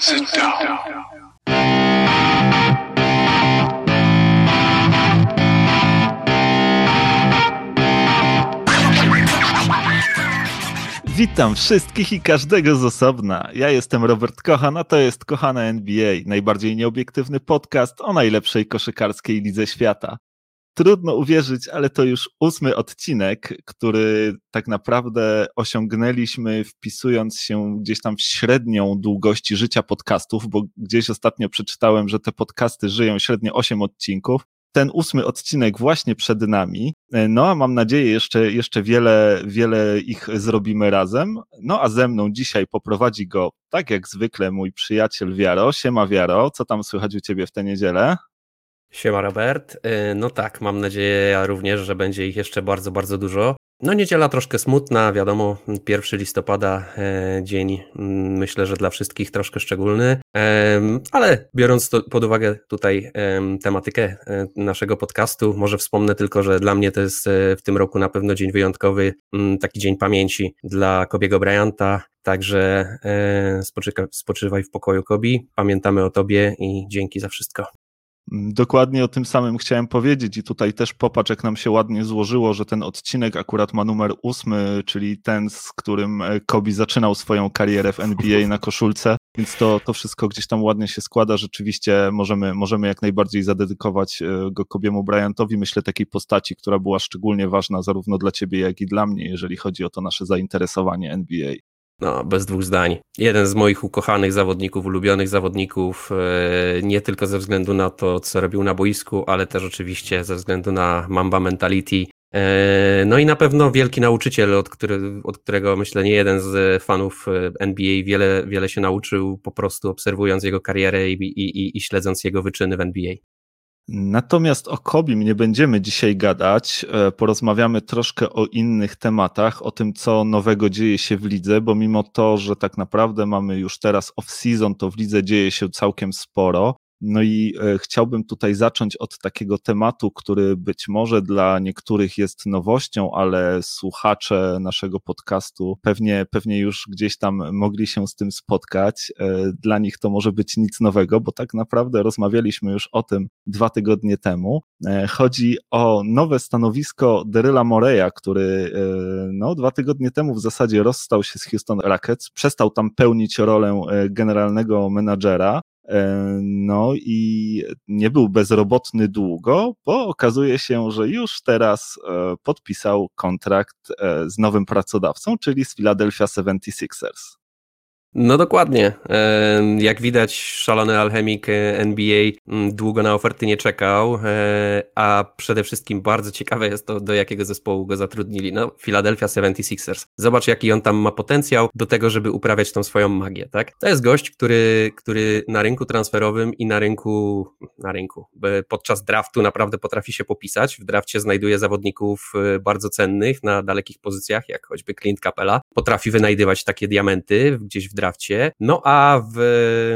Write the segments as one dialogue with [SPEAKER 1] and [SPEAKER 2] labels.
[SPEAKER 1] Sit down.
[SPEAKER 2] Witam wszystkich i każdego z osobna. Ja jestem Robert Kochan, a to jest Kochana NBA, najbardziej nieobiektywny podcast o najlepszej koszykarskiej lidze świata. Trudno uwierzyć, ale to już ósmy odcinek, który tak naprawdę osiągnęliśmy wpisując się gdzieś tam w średnią długości życia podcastów, bo gdzieś ostatnio przeczytałem, że te podcasty żyją średnio 8 odcinków. Ten ósmy odcinek właśnie przed nami. No a mam nadzieję, jeszcze, jeszcze wiele, wiele ich zrobimy razem. No a ze mną dzisiaj poprowadzi go, tak jak zwykle, mój przyjaciel Wiaro. Siema Wiaro, co tam słychać u ciebie w tę niedzielę?
[SPEAKER 3] Siema Robert. Y, no tak, mam nadzieję ja również, że będzie ich jeszcze bardzo, bardzo dużo. No niedziela troszkę smutna, wiadomo, 1 listopada, e, dzień mm, myślę, że dla wszystkich troszkę szczególny, ale biorąc to pod uwagę tutaj tematykę naszego podcastu, może wspomnę tylko, że dla mnie to jest w tym roku na pewno dzień wyjątkowy, mm, taki dzień pamięci dla Kobiego Bryanta, także spoczywaj w pokoju Kobi, pamiętamy o Tobie i dzięki za wszystko.
[SPEAKER 2] Dokładnie o tym samym chciałem powiedzieć i tutaj też popatrz, jak nam się ładnie złożyło, że ten odcinek akurat ma numer ósmy, czyli ten, z którym e, Kobi zaczynał swoją karierę w NBA na koszulce, więc to, to wszystko gdzieś tam ładnie się składa. Rzeczywiście możemy, możemy jak najbardziej zadedykować e, go Kobiemu Bryantowi, myślę takiej postaci, która była szczególnie ważna zarówno dla ciebie, jak i dla mnie, jeżeli chodzi o to nasze zainteresowanie NBA.
[SPEAKER 3] No, bez dwóch zdań. Jeden z moich ukochanych zawodników, ulubionych zawodników, e, nie tylko ze względu na to, co robił na boisku, ale też oczywiście ze względu na Mamba Mentality. E, no i na pewno wielki nauczyciel, od, który, od którego myślę nie jeden z fanów e, NBA wiele, wiele się nauczył, po prostu obserwując jego karierę i, i, i śledząc jego wyczyny w NBA.
[SPEAKER 2] Natomiast o Kobim nie będziemy dzisiaj gadać. E, porozmawiamy troszkę o innych tematach, o tym, co nowego dzieje się w lidze, bo mimo to, że tak naprawdę mamy już teraz off-season, to w lidze dzieje się całkiem sporo. No i e, chciałbym tutaj zacząć od takiego tematu, który być może dla niektórych jest nowością, ale słuchacze naszego podcastu pewnie, pewnie już gdzieś tam mogli się z tym spotkać. E, dla nich to może być nic nowego, bo tak naprawdę rozmawialiśmy już o tym dwa tygodnie temu. E, chodzi o nowe stanowisko Deryla Moreya, który no, dwa tygodnie temu w zasadzie rozstał się z Houston Rockets, przestał tam pełnić rolę generalnego menadżera, no i nie był bezrobotny długo, bo okazuje się, że już teraz e, podpisał kontrakt e, z nowym pracodawcą, czyli z Philadelphia 76ers.
[SPEAKER 3] No dokładnie. Jak widać, szalony alchemik NBA mm, długo na oferty nie czekał, e, a przede wszystkim bardzo ciekawe jest to, do jakiego zespołu go zatrudnili. No, Philadelphia 76ers. Zobacz, jaki on tam ma potencjał do tego, żeby uprawiać tą swoją magię, tak? To jest gość, który, który na rynku transferowym i na rynku, na rynku, podczas draftu naprawdę potrafi się popisać. W drafcie znajduje zawodników e, bardzo cennych na dalekich pozycjach, jak choćby Clint Capella. Potrafi wynajdywać takie diamenty gdzieś w drafcie. No a w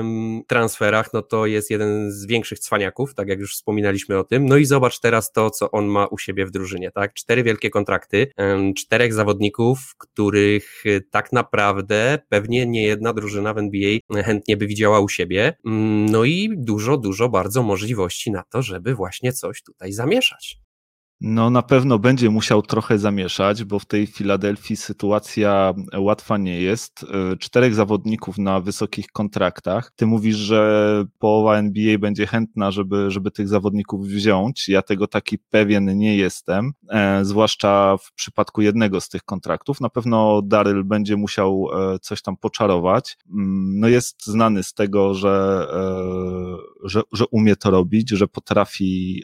[SPEAKER 3] mm, transferach, no to jest jeden z większych cwaniaków, tak jak już wspominaliśmy o tym. No i zobacz teraz to, co on ma u siebie w drużynie, tak? Cztery wielkie kontrakty, czterech zawodników, których y, tak naprawdę pewnie nie jedna drużyna w NBA chętnie by widziała u siebie. Mm, no i dużo, dużo bardzo możliwości na to, żeby właśnie coś tutaj zamieszać.
[SPEAKER 2] No na pewno będzie musiał trochę zamieszać, bo w tej Filadelfii sytuacja łatwa nie jest. E, czterech zawodników na wysokich kontraktach. Ty mówisz, że połowa NBA będzie chętna, żeby, żeby tych zawodników wziąć. Ja tego taki pewien nie jestem, e, zwłaszcza w przypadku jednego z tych kontraktów. Na pewno Daryl będzie musiał e, coś tam poczarować. Mm, no jest znany z tego, że, że, że umie to robić, że potrafi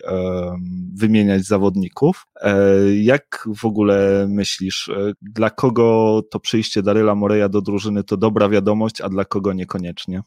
[SPEAKER 2] wymieniać zawodników zawodników. E, jak w ogóle myślisz, e, dla kogo to przyjście Daryla Moreya do drużyny to dobra wiadomość, a dla kogo niekoniecznie?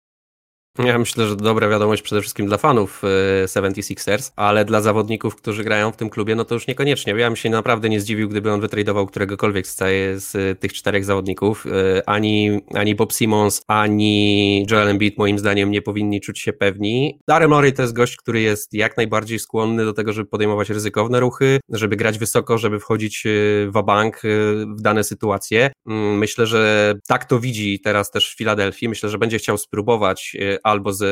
[SPEAKER 3] Ja myślę, że dobra wiadomość przede wszystkim dla fanów 76ers, ale dla zawodników, którzy grają w tym klubie, no to już niekoniecznie. Ja bym się naprawdę nie zdziwił, gdyby on wytradował któregokolwiek z, z tych czterech zawodników. Ani, ani Bob Simmons, ani Joel Embiid moim zdaniem nie powinni czuć się pewni. Daryl Morey to jest gość, który jest jak najbardziej skłonny do tego, żeby podejmować ryzykowne ruchy, żeby grać wysoko, żeby wchodzić w bank w dane sytuacje. Mm, myślę, że tak to widzi teraz też w Filadelfii. Myślę, że będzie chciał spróbować albo z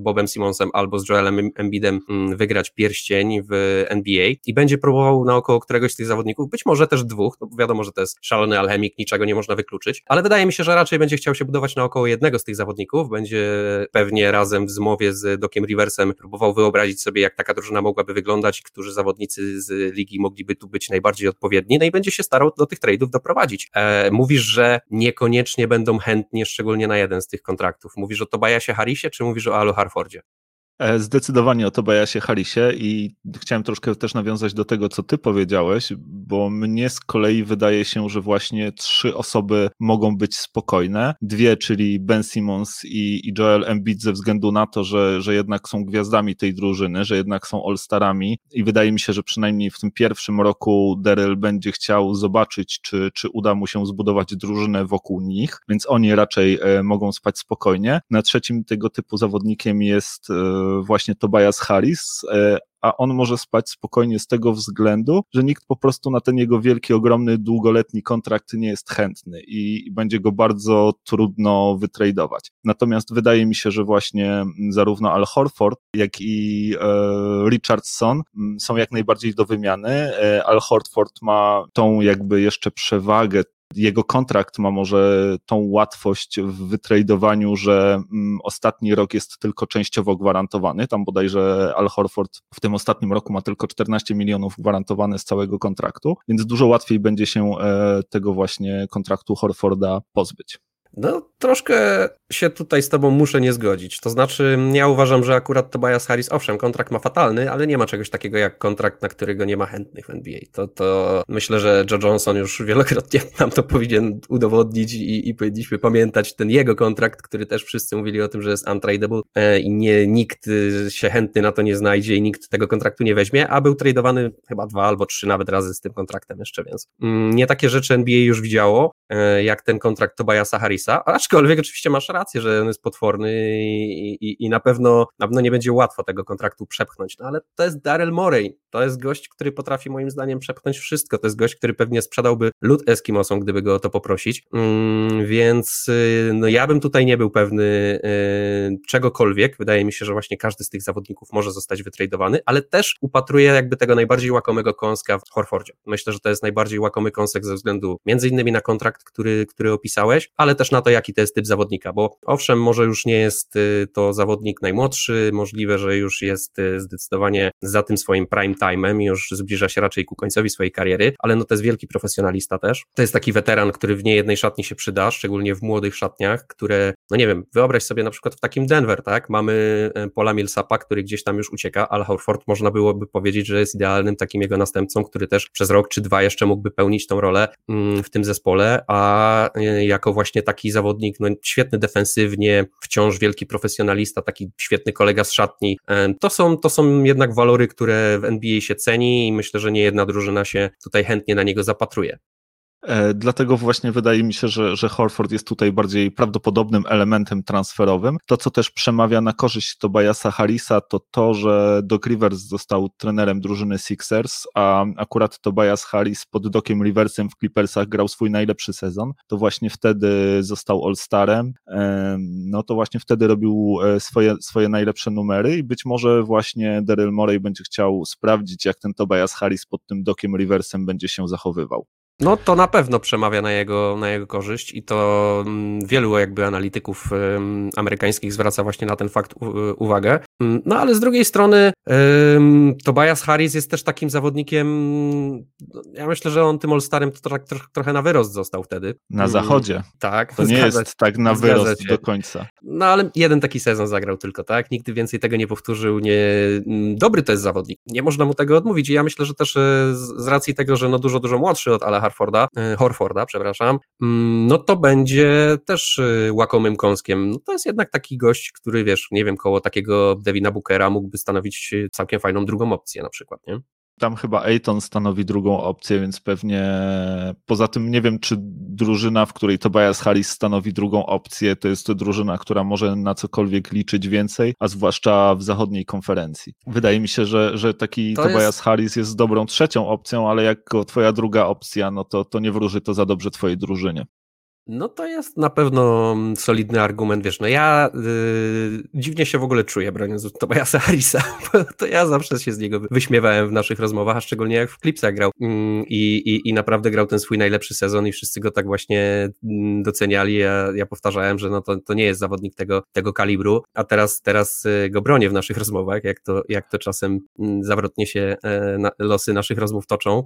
[SPEAKER 3] Bobem Simonsem, albo z Joelem Embidem mm, wygrać pierścień w NBA i będzie próbował naokoło któregoś z tych zawodników, być może też dwóch, no wiadomo, że to jest szalony alchemik, niczego nie można wykluczyć, ale wydaje mi się, że raczej będzie chciał się budować naokoło jednego z tych zawodników, będzie pewnie razem w zmowie z Dokiem Riversem próbował wyobrazić sobie, jak taka drużyna mogłaby wyglądać którzy zawodnicy z ligi mogliby tu być najbardziej odpowiedni, no i będzie się starał do tych trade'ów doprowadzić. E, mówisz, że niekoniecznie będą chętni, szczególnie na jeden z tych kontraktów. Mówisz o Tobiasie Czy mówisz o Alu Harfordzie?
[SPEAKER 2] E, zdecydowanie o Tobiasie Harrisie i chciałem troszkę też nawiązać do tego, co ty powiedziałeś, bo mnie z kolei wydaje się, że właśnie trzy osoby mogą być spokojne. Dwie, czyli Ben Simmons i, i Joel Embiid ze względu na to, że, że jednak są gwiazdami tej drużyny, że jednak są all-starami i wydaje mi się, że przynajmniej w tym pierwszym roku Daryl będzie chciał zobaczyć, czy, czy uda mu się zbudować drużynę wokół nich, więc oni raczej e, mogą spać spokojnie. Na trzecim tego typu zawodnikiem jest e, właśnie Tobias Harris, e, a on może spać spokojnie z tego względu, że nikt po prostu na ten jego wielki, ogromny, długoletni kontrakt nie jest chętny i będzie go bardzo trudno wytradować. Natomiast wydaje mi się, że właśnie zarówno Al Horford, jak i e, Richardson są jak najbardziej do wymiany. E, Al Horford ma tą jakby jeszcze przewagę jego kontrakt ma może tą łatwość w wytradowaniu, że mm, ostatni rok jest tylko częściowo gwarantowany. Tam bodajże Al Horford w tym ostatnim roku ma tylko 14 milionów gwarantowane z całego kontraktu, więc dużo łatwiej będzie się e, tego właśnie kontraktu Horforda pozbyć.
[SPEAKER 3] No, troszkę się tutaj z tobą muszę nie zgodzić. To znaczy, ja uważam, że akurat Tobias Harris, owszem, kontrakt ma fatalny, ale nie ma czegoś takiego jak kontrakt, na którego nie ma chętnych w NBA. To, to myślę, że Joe Johnson już wielokrotnie nam to powinien udowodnić i, i powinniśmy pamiętać ten jego kontrakt, który też wszyscy mówili o tym, że jest untradable e, i nie, nikt się chętny na to nie znajdzie i nikt tego kontraktu nie weźmie, a był tradowany chyba dwa albo trzy nawet razy z tym kontraktem jeszcze, więc mm, nie takie rzeczy NBA już widziało, e, jak ten kontrakt Tobiasa Harrisa, aczkolwiek oczywiście masz rację, że on jest potworny i, i, i na, pewno, na pewno nie będzie łatwo tego kontraktu przepchnąć, no ale to jest Daryl Morey, to jest gość, który potrafi moim zdaniem przepchnąć wszystko, to jest gość, który pewnie sprzedałby lud Eskimosom, gdyby go o to poprosić, mm, więc y, no ja bym tutaj nie był pewny y, czegokolwiek, wydaje mi się, że właśnie każdy z tych zawodników może zostać wytradowany, ale też upatruję jakby tego najbardziej łakomego kąska w Horfordzie. Myślę, że to jest najbardziej łakomy kąsek ze względu między innymi na kontrakt, który, który opisałeś, ale też na to, jaki to jest typ zawodnika, bo owszem, może już nie jest y, to zawodnik najmłodszy, możliwe, że już jest zdecydowanie za tym swoim prime time'em, już zbliża się raczej ku końcowi swojej kariery, ale no to jest wielki profesjonalista też. To jest taki weteran, który w niejednej szatni się przyda, szczególnie w młodych szatniach, które, no nie wiem, wyobraź sobie na przykład w takim Denver, tak? Mamy e, Pola Millsapa, który gdzieś tam już ucieka, ale Horford można byłoby powiedzieć, że jest idealnym takim jego następcą, który też przez rok czy dwa jeszcze mógłby pełnić tą rolę mm, w tym zespole, a e, jako właśnie taki zawodnik, no świetny wciąż wielki profesjonalista, taki świetny kolega z szatni, e, to są, to są jednak walory, które w NBA się ceni i myślę, że nie jedna drużyna się tutaj chętnie na niego zapatruje.
[SPEAKER 2] E, dlatego właśnie wydaje mi się, że, że Horford jest tutaj bardziej prawdopodobnym elementem transferowym. To, co też przemawia na korzyść Tobiasa Harrisa, to to, że Doc Rivers został trenerem drużyny Sixers, a akurat Tobias Harris pod Dociem Riversem w Clippersach grał swój najlepszy sezon. To właśnie wtedy został All-Starem. No to właśnie wtedy robił e, swoje, swoje najlepsze numery i być może właśnie Daryl Morey będzie chciał sprawdzić, jak ten Tobias Harris pod tym Dociem Riversem będzie się zachowywał.
[SPEAKER 3] No to na pewno przemawia na jego, na jego korzyść i to mm, wielu jakby analityków amerykańskich zwraca właśnie na ten fakt uwagę. Mm, no ale z drugiej strony Tobias Harris jest też takim zawodnikiem, no, ja myślę, że on tym All-Starem to trochę, trochę na wyrost został wtedy.
[SPEAKER 2] Na mm, zachodzie.
[SPEAKER 3] Tak.
[SPEAKER 2] To nie jest tak na wyrost do końca.
[SPEAKER 3] No ale jeden taki sezon zagrał tylko, tak? Nigdy więcej tego nie powtórzył. Nie... Dobry to jest zawodnik. Nie można mu tego odmówić i ja myślę, że też e, z racji tego, że no dużo, dużo młodszy od Ala Harforda, Horforda, przepraszam, mm, no to będzie też łakomym kąskiem. No to jest jednak taki gość, który wiesz, nie wiem, koło takiego Devina Bookera mógłby stanowić całkiem fajną drugą opcję na przykład, nie?
[SPEAKER 2] Tam chyba Ayton stanowi drugą opcję, więc pewnie poza tym nie wiem, czy drużyna, w której Tobias Harris stanowi drugą opcję, to jest to drużyna, która może na cokolwiek liczyć więcej, a zwłaszcza w zachodniej konferencji. Wydaje mi się, że, że taki to Tobias jest... Harris jest dobrą trzecią opcją, ale jako twoja druga opcja, no to, to nie wróży to za dobrze twojej drużynie.
[SPEAKER 3] No to jest na pewno mm, solidny argument, wiesz, no ja yy, dziwnie się w ogóle czuję broniąc Tobiasa Harrisa, bo to ja zawsze się z niego wyśmiewałem w naszych rozmowach, a szczególnie jak w Clipsach grał yy, i, i naprawdę grał ten swój najlepszy sezon i wszyscy go tak właśnie mm, doceniali, ja, ja powtarzałem, że no to, to nie jest zawodnik tego, tego kalibru, a teraz, teraz y, go bronię w naszych rozmowach, jak to, jak to czasem mm, zawrotnie się e, losy naszych rozmów toczą,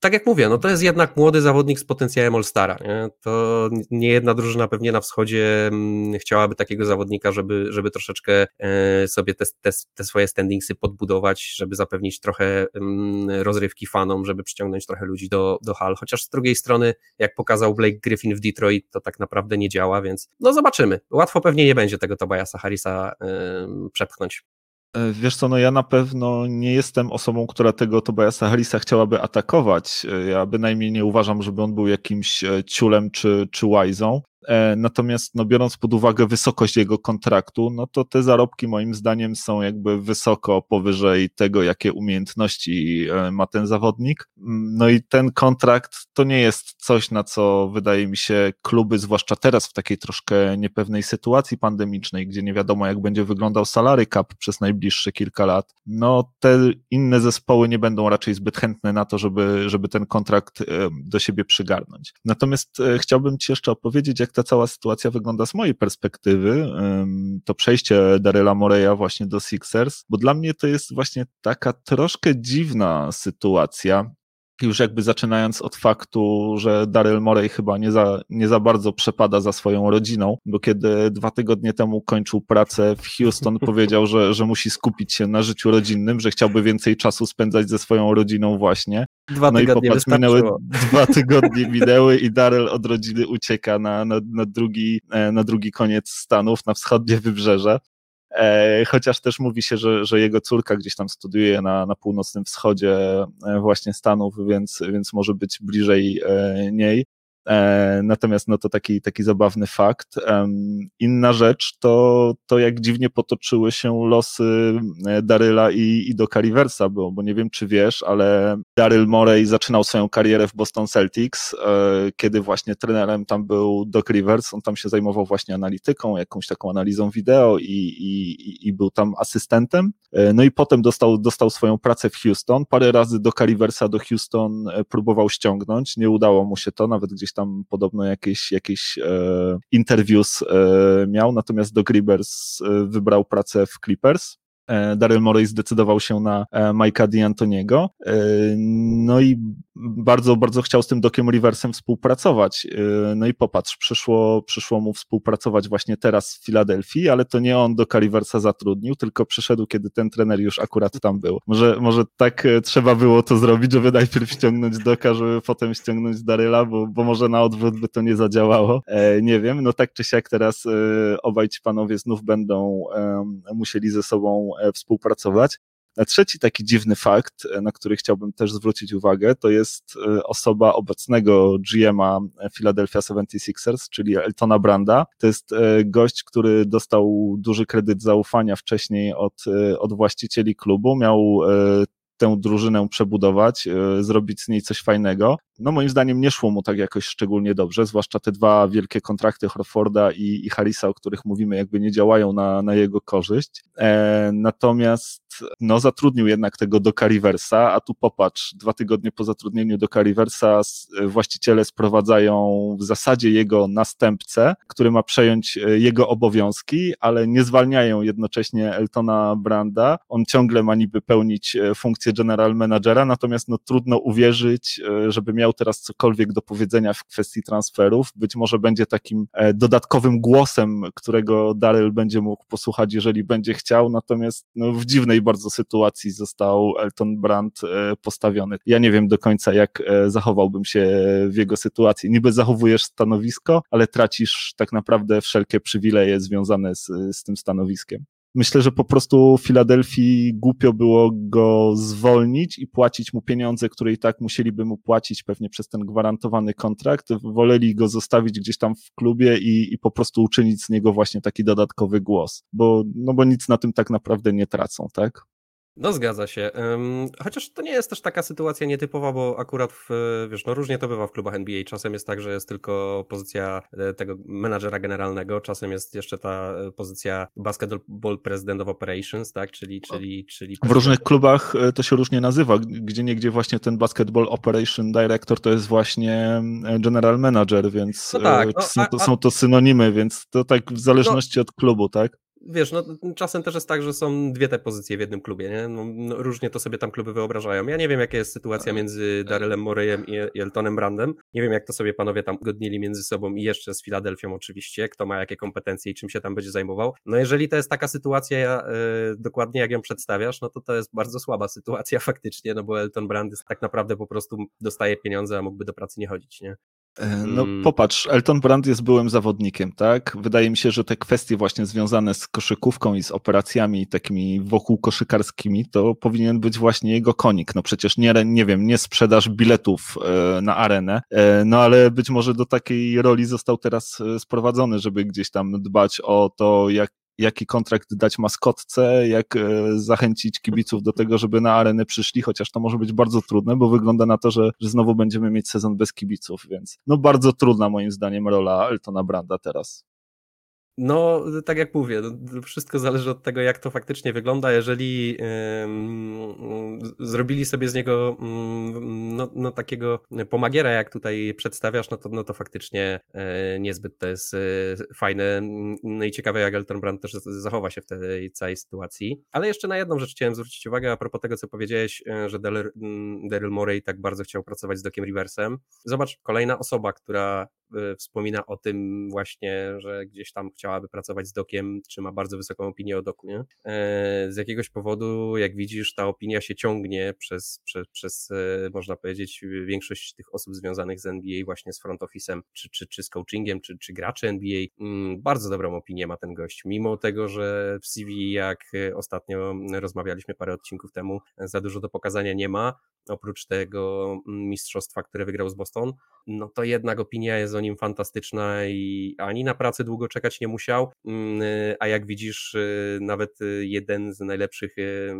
[SPEAKER 3] tak jak mówię, no to jest jednak młody zawodnik z potencjałem All-Stara. Nie? To nie jedna drużyna pewnie na wschodzie mm, chciałaby takiego zawodnika, żeby, żeby troszeczkę e, sobie te, te, te swoje standingsy podbudować, żeby zapewnić trochę mm, rozrywki fanom, żeby przyciągnąć trochę ludzi do, do hal. Chociaż z drugiej strony, jak pokazał Blake Griffin w Detroit, to tak naprawdę nie działa, więc no zobaczymy. Łatwo pewnie nie będzie tego Tobiasa Harrisa przepchnąć.
[SPEAKER 2] E, wiesz co, no ja na pewno nie jestem osobą, która tego Tobiasa Harrisa chciałaby atakować. E, ja bynajmniej nie uważam, żeby on był jakimś e, ciulem czy, czy łajzą. E, natomiast no, biorąc pod uwagę wysokość jego kontraktu, no to te zarobki moim zdaniem są jakby wysoko powyżej tego, jakie umiejętności e, ma ten zawodnik. Mm, no i ten kontrakt to nie jest coś, na co wydaje mi się kluby, zwłaszcza teraz w takiej troszkę niepewnej sytuacji pandemicznej, gdzie nie wiadomo jak będzie wyglądał salary cap przez najbliższe kilka lat, no te inne zespoły nie będą raczej zbyt chętne na to, żeby, żeby ten kontrakt e, do siebie przygarnąć. Natomiast chciałbym Ci jeszcze opowiedzieć, jak ta cała sytuacja wygląda z mojej perspektywy, to przejście Daryla Moreya właśnie do Sixers, bo dla mnie to jest właśnie taka troszkę dziwna sytuacja, już jakby zaczynając od faktu, że Daryl Morey chyba nie za, nie za bardzo przepada za swoją rodziną, bo kiedy dwa tygodnie temu kończył pracę w Houston, powiedział, że, że musi skupić się na życiu rodzinnym, że chciałby więcej czasu spędzać ze swoją rodziną właśnie.
[SPEAKER 3] Dwa no tygodnie i popatrz,
[SPEAKER 2] minęły, dwa tygodnie minęły i Daryl od rodziny ucieka na, na, na, drugi, e, na drugi koniec Stanów, na wschodnie wybrzeże. E, chociaż też mówi się, że, że jego córka gdzieś tam studiuje na, na północnym wschodzie e, właśnie Stanów, więc, więc może być bliżej e, niej. E, natomiast no to taki, taki zabawny fakt. Inna rzecz to, to jak dziwnie potoczyły się losy e, Daryla i, i do Cariversa, bo, bo nie wiem czy wiesz, ale Daryl Morey zaczynał swoją karierę w Boston Celtics, e, kiedy właśnie trenerem tam był Doc Rivers, on tam się zajmował właśnie analityką, jakąś taką analizą wideo i, i, i był tam asystentem. No i potem dostał, dostał swoją pracę w Houston. Parę razy do Cariversa do Houston próbował ściągnąć, nie udało mu się to, nawet gdzieś tam podobno jakieś, jakieś e, interviews e, miał, natomiast do Gribbers e, wybrał pracę w Clippers. E, Daryl Morey zdecydował się na e, Mike'a D'Antoniego. No i bardzo, bardzo chciał z tym Dokiem Riversem współpracować. No i popatrz, przyszło, przyszło mu współpracować właśnie teraz w Filadelfii, ale to nie on Doka Riversa zatrudnił, tylko przyszedł, kiedy ten trener już akurat tam był. Może, może tak trzeba było to zrobić, żeby najpierw ściągnąć Doka, żeby potem ściągnąć Daryla, bo, bo może na odwrót by to nie zadziałało. Nie wiem, no tak czy siak teraz obaj ci panowie znów będą musieli ze sobą E, współpracować. A trzeci taki dziwny fakt, e, na który chciałbym też zwrócić uwagę, to jest e, osoba obecnego GM-a Philadelphia 76ers, czyli Eltona Branda. To jest gość, który dostał duży kredyt zaufania wcześniej od, od właścicieli klubu, miał tę drużynę przebudować, zrobić z niej coś fajnego no moim zdaniem nie szło mu tak jakoś szczególnie dobrze, zwłaszcza te dwa wielkie kontrakty Horforda i, i Harrisa, o których mówimy, jakby nie działają na, na jego korzyść. E, natomiast no, zatrudnił jednak tego do Riversa, a tu popatrz, dwa tygodnie po zatrudnieniu do Riversa właściciele sprowadzają w zasadzie jego następcę, który ma przejąć e, jego obowiązki, ale nie zwalniają jednocześnie Eltona Branda. On ciągle ma niby pełnić e, funkcję general managera, natomiast no, trudno uwierzyć, żeby miał teraz cokolwiek do powiedzenia w kwestii transferów. Być może będzie takim dodatkowym głosem, którego Daryl będzie mógł posłuchać, jeżeli będzie chciał, natomiast no, w dziwnej bardzo sytuacji został Elton Brand postawiony. Ja nie wiem do końca, jak zachowałbym się w jego sytuacji. Niby zachowujesz stanowisko, ale tracisz tak naprawdę wszelkie przywileje związane z, z tym stanowiskiem. Myślę, że po prostu Filadelfii głupio było go zwolnić i płacić mu pieniądze, które i tak musieliby mu płacić pewnie przez ten gwarantowany kontrakt. Woleli go zostawić gdzieś tam w klubie i, i po prostu uczynić z niego właśnie taki dodatkowy głos, bo, no bo nic na tym tak naprawdę nie tracą, tak?
[SPEAKER 3] No zgadza się. Chociaż to nie jest też taka sytuacja nietypowa, bo akurat w, wiesz, no różnie to bywa w klubach NBA. Czasem jest tak, że jest tylko pozycja e, tego menadżera generalnego, czasem jest jeszcze ta e, pozycja Basketball President of Operations, tak, czyli... czyli, czyli
[SPEAKER 2] w różnych klubach e, to się różnie nazywa, gdzie niegdzie właśnie ten Basketball Operation Director to jest właśnie General Manager, więc no tak, no, są, to, a, są to synonimy, więc to tak w zależności no, od klubu, tak?
[SPEAKER 3] Wiesz, no, czasem też jest tak, że są dwie te pozycje w jednym klubie, nie? No, no, różnie to sobie tam kluby wyobrażają. Ja nie wiem, jaka jest sytuacja między Darylem Moreyem i, Eltonem Brandem. Nie wiem, jak to sobie panowie tam godnili między sobą i jeszcze z Filadelfią oczywiście, kto ma jakie kompetencje i czym się tam będzie zajmował. No jeżeli to jest taka sytuacja, yy, dokładnie jak ją przedstawiasz, no to to jest bardzo słaba sytuacja faktycznie, no bo Elton Brand tak naprawdę po prostu dostaje pieniądze, a mógłby do pracy nie chodzić, nie?
[SPEAKER 2] E, no mm. popatrz, Elton Brand jest byłym zawodnikiem, tak? Wydaje mi się, że te kwestie właśnie związane z koszykówką i z operacjami takimi wokół koszykarskimi, to powinien być właśnie jego konik. No przecież nie, nie wiem, nie sprzedaż biletów e, na arenę, e, no ale być może do takiej roli został teraz sprowadzony, żeby gdzieś tam dbać o to, jak jaki kontrakt dać maskotce, jak e, zachęcić kibiców do tego, żeby na arenę przyszli, chociaż to może być bardzo trudne, bo wygląda na to, że, że znowu będziemy mieć sezon bez kibiców, więc no bardzo trudna moim zdaniem rola Eltona Branda teraz.
[SPEAKER 3] No, tak jak mówię, no, wszystko zależy od tego, jak to faktycznie wygląda. Jeżeli zrobili sobie z niego yy, no, no, takiego pomagiera, jak tutaj przedstawiasz, no to, no to faktycznie yy, niezbyt to jest e, fajne. No i ciekawe, jak Elton Brand też zachowa się w tej całej sytuacji. Ale jeszcze na jedną rzecz chciałem zwrócić uwagę a propos tego, co powiedziałeś, e, że Daryl, Morey tak bardzo chciał pracować z Dokiem Riversem. Zobacz, kolejna osoba, która wspomina o tym właśnie, że gdzieś tam chciałaby pracować z dokiem, czy ma bardzo wysoką opinię o doku, nie? E, z jakiegoś powodu, jak widzisz, ta opinia się ciągnie przez, przez, przez można powiedzieć, większość tych osób związanych z NBA, właśnie z front office'em, czy, czy, czy z coachingiem, czy, czy graczy NBA. Mm, bardzo dobrą opinię ma ten gość, mimo tego, że w CV, jak ostatnio rozmawialiśmy parę odcinków temu, za dużo do pokazania nie ma, oprócz tego mm, mistrzostwa, które wygrał z Boston, no to jednak opinia jest o nim fantastyczna i ani na pracę długo czekać nie musiał, mm, a jak widzisz, y, nawet y, jeden z najlepszych y,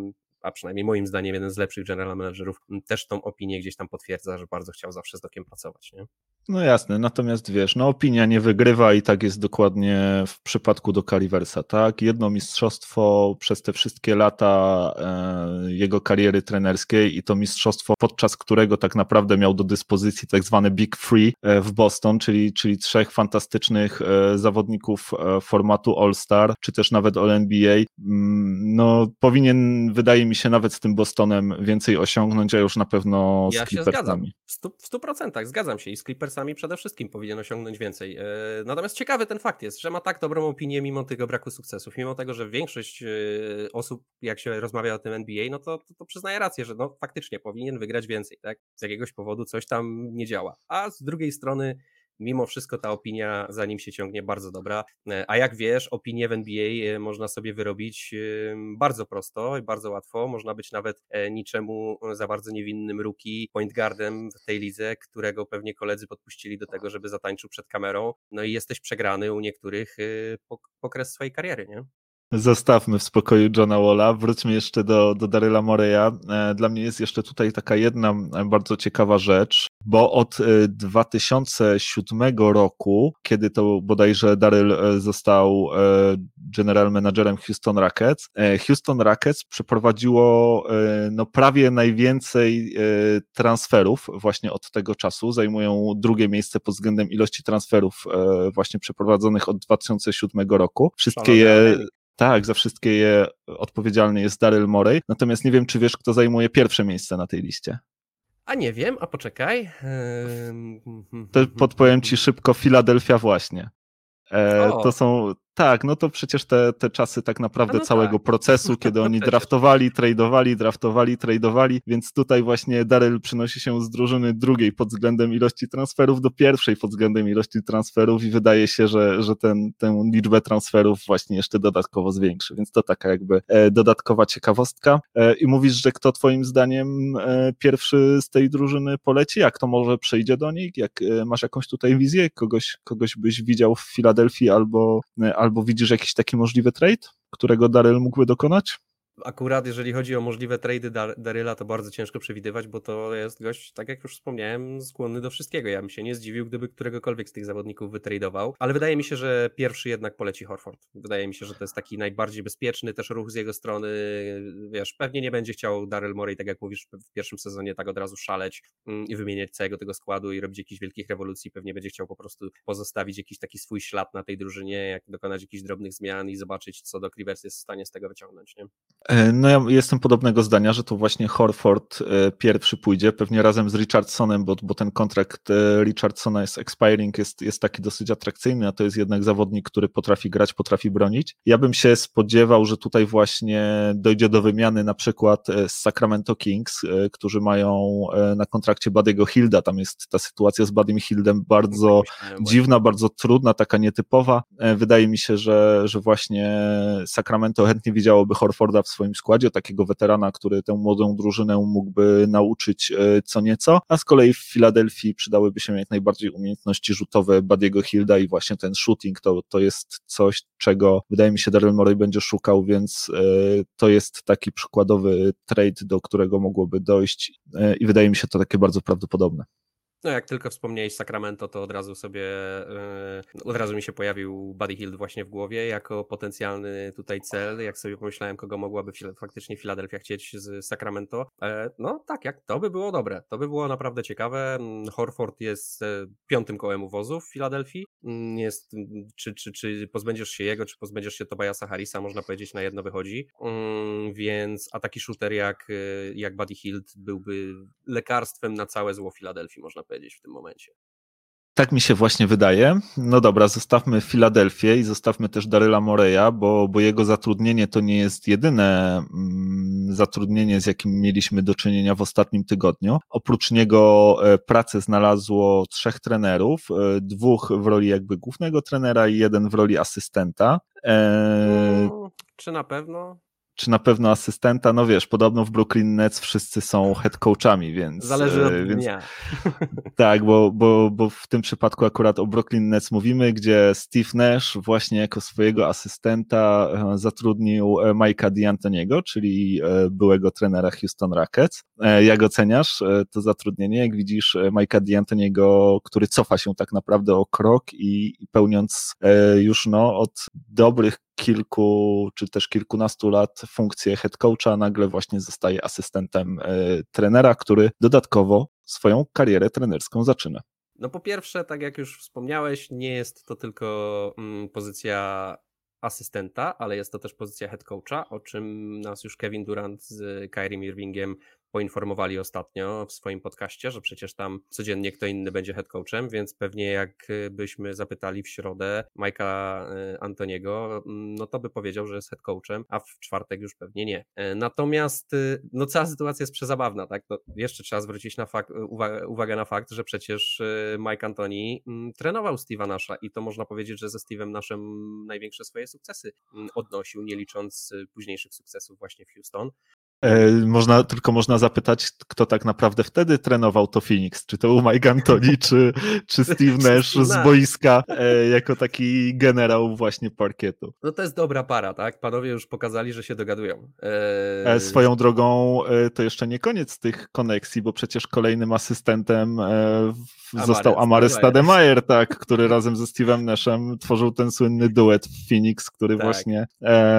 [SPEAKER 3] a przynajmniej moim zdaniem jeden z lepszych general managerów, też tą opinię gdzieś tam potwierdza, że bardzo chciał zawsze z Dokiem pracować. Nie?
[SPEAKER 2] No jasne, natomiast wiesz, no opinia nie wygrywa i tak jest dokładnie w przypadku do Caliversa, tak? Jedno mistrzostwo przez te wszystkie lata e, jego kariery trenerskiej i to mistrzostwo, podczas którego tak naprawdę miał do dyspozycji tak zwany Big Free e, w Boston, czyli, czyli trzech fantastycznych e, zawodników e, formatu All-Star, czy też nawet All-NBA, no powinien, wydaje mi się, nawet z tym Bostonem więcej osiągnąć, a już na pewno z ja Clippersami.
[SPEAKER 3] Się zgadzam, w 100% zgadzam się i z Clippersami przede wszystkim powinien osiągnąć więcej. E, natomiast ciekawy ten fakt jest, że ma tak dobrą opinię mimo tego braku sukcesów, mimo tego, że większość e, osób, jak się rozmawia o tym NBA, no to, to, to przyznaje rację, że no faktycznie powinien wygrać więcej, tak? Z jakiegoś powodu coś tam nie działa. A z drugiej strony mimo wszystko ta opinia za nim się ciągnie bardzo dobra. E, a jak wiesz, opinię w NBA e, można sobie wyrobić e, bardzo prosto i bardzo łatwo. Można być nawet niczemu za bardzo niewinnym rookie, point guardem w tej lidze, którego pewnie koledzy podpuścili do tego, żeby zatańczył przed kamerą. No i jesteś przegrany u niektórych po, okres swojej kariery, nie?
[SPEAKER 2] Zostawmy w spokoju Johna Walla, wróćmy jeszcze do, do Daryla Moreya. Dla mnie jest jeszcze tutaj taka jedna bardzo ciekawa rzecz, bo od 2007 e, roku, kiedy to bodajże Daryl e, został e, general managerem Houston Rockets, Houston Rockets przeprowadziło no, prawie najwięcej transferów właśnie od tego czasu. Zajmują drugie miejsce pod względem ilości transferów właśnie przeprowadzonych od 2007 roku. Wszystkie je Tak, za wszystkie je odpowiedzialny jest Daryl Morey, natomiast nie wiem, czy wiesz, kto zajmuje pierwsze miejsce na tej liście.
[SPEAKER 3] A nie wiem, a poczekaj.
[SPEAKER 2] To podpowiem ci szybko, Filadelfia właśnie. E, to są, tak, no to przecież te, te czasy tak naprawdę no całego tak. procesu, kiedy oni draftowali, tradowali, draftowali, tradowali, więc tutaj właśnie Daryl przynosi się z drużyny drugiej pod względem ilości transferów do pierwszej pod względem ilości transferów i wydaje się, że, że ten, tę liczbę transferów właśnie jeszcze dodatkowo zwiększy, więc to taka jakby e, dodatkowa ciekawostka. E, I mówisz, że kto twoim zdaniem e, pierwszy z tej drużyny poleci? Jak to może przejdzie do nich? Jak masz jakąś tutaj wizję? Kogoś, kogoś byś widział w Filadelfii albo, albo widzisz jakiś taki możliwy trade, którego Daryl mógłby dokonać?
[SPEAKER 3] Akurat jeżeli chodzi o możliwe trady Daryla, to bardzo ciężko przewidywać, bo to jest gość, tak jak już wspomniałem, skłonny do wszystkiego. Ja bym się nie zdziwił, gdyby któregokolwiek z tych zawodników wytradował, ale wydaje mi się, że pierwszy jednak poleci Horford. Wydaje mi się, że to jest taki najbardziej bezpieczny też ruch z jego strony. Wiesz, pewnie nie będzie chciał Daryl Morey, tak jak mówisz, w pierwszym sezonie tak od razu szaleć mm, i wymieniać całego tego składu i robić jakichś wielkich rewolucji. Pewnie będzie chciał po prostu pozostawić jakiś taki swój ślad na tej drużynie, jak dokonać jakichś drobnych zmian i zobaczyć, co do Clippers jest w stanie z tego wyciągnąć. Nie?
[SPEAKER 2] E, no ja jestem podobnego zdania, że to właśnie Horford e, pierwszy pójdzie, pewnie razem z Richardsonem, bo, bo ten kontrakt e, Richardsona jest expiring, jest, jest taki dosyć atrakcyjny, a to jest jednak zawodnik, który potrafi grać, potrafi bronić. Ja bym się spodziewał, że tutaj właśnie dojdzie do wymiany na przykład z Sacramento Kings, którzy mają na kontrakcie Bady'ego Hilda, tam jest ta sytuacja z Badym Hildem bardzo dziwna, bardzo trudna, taka nietypowa. Wydaje mi się, że, że właśnie Sacramento chętnie widziałoby Horforda w swoim składzie, takiego weterana, który tę młodą drużynę mógłby nauczyć e, co nieco, a z kolei w Filadelfii przydałyby się jak najbardziej umiejętności rzutowe Badiego Hilda i właśnie ten shooting to, to jest coś, czego wydaje mi się Daryl Morey będzie szukał, więc e, to jest taki przykładowy trade, do którego mogłoby dojść e, i wydaje mi się to takie bardzo prawdopodobne.
[SPEAKER 3] No jak tylko wspomniałeś Sacramento, to od razu sobie, yy, od razu mi się pojawił Buddy Hill właśnie w głowie jako potencjalny tutaj cel, jak sobie pomyślałem, kogo mogłaby faktycznie Philadelphia chcieć z Sacramento. E, no tak, jak to by było dobre, to by było naprawdę ciekawe. Mm, Horford jest e, piątym kołem uwozu w Filadelfii. Mm, jest, mm, czy, czy, czy pozbędziesz się jego, czy pozbędziesz się Tobiasa Harrisa, można powiedzieć, na jedno wychodzi. Więc a taki shooter jak, jak Buddy Hield byłby lekarstwem na całe zło Filadelfii, można powiedzieć w tym momencie.
[SPEAKER 2] Tak mi się właśnie wydaje. No dobra, zostawmy Filadelfię i zostawmy też Daryla Moreya, bo, bo jego zatrudnienie to nie jest jedyne mm, zatrudnienie, z jakim mieliśmy do czynienia w ostatnim tygodniu. Oprócz niego e, pracę znalazło trzech trenerów, e, dwóch w roli jakby głównego trenera i jeden w roli asystenta.
[SPEAKER 3] E... No, czy na pewno?
[SPEAKER 2] Czy na pewno asystenta, no wiesz, podobno w Brooklyn Nets wszyscy są head coachami, więc...
[SPEAKER 3] Zależy od e, więc, dnia.
[SPEAKER 2] Tak, bo, bo, bo w tym przypadku akurat o Brooklyn Nets mówimy, gdzie Steve Nash właśnie jako swojego asystenta e, zatrudnił e, Mike'a D'Antoniego, czyli byłego trenera Houston Rockets. Jak oceniasz to zatrudnienie? Jak widzisz Mike'a D'Antoniego, który cofa się tak naprawdę o krok i, i pełniąc już no od dobrych kilku czy też kilkunastu lat funkcję head coacha, nagle właśnie zostaje asystentem e, trenera, który dodatkowo swoją karierę trenerską zaczyna.
[SPEAKER 3] No po pierwsze, tak jak już wspomniałeś, nie jest to tylko mm, pozycja asystenta, ale jest to też pozycja head coacha, o czym nas już Kevin Durant z Kyrie Irvingiem poinformowali ostatnio w swoim podcaście, że przecież tam codziennie kto inny będzie head coachem, więc pewnie jakbyśmy zapytali w środę Majka y, Antoniego, mm, no to by powiedział, że jest head coachem, a w czwartek już pewnie nie. E, natomiast y, no cała sytuacja jest przezabawna, tak? No, jeszcze trzeba zwrócić na fakt, uwagę, uwagę na fakt, że przecież y, Mike Antoni mm, trenował Steve'a Nasha i to można powiedzieć, że ze Steve'em Naszem największe swoje sukcesy mm, odnosił, nie licząc późniejszych sukcesów właśnie w Houston.
[SPEAKER 2] E, można, tylko można zapytać, kto tak naprawdę wtedy trenował to Phoenix. Czy to był Mike Antoni, czy, czy Steve Nash z boiska e, jako taki generał właśnie parkietu.
[SPEAKER 3] No to jest dobra para, tak? Panowie już pokazali, że się dogadują.
[SPEAKER 2] Eee... Swoją drogą to jeszcze nie koniec tych koneksji, bo przecież kolejnym asystentem został Amary Stademeyer, tak, który razem ze Steve'em Nashem tworzył ten słynny duet w Phoenix, który tak. właśnie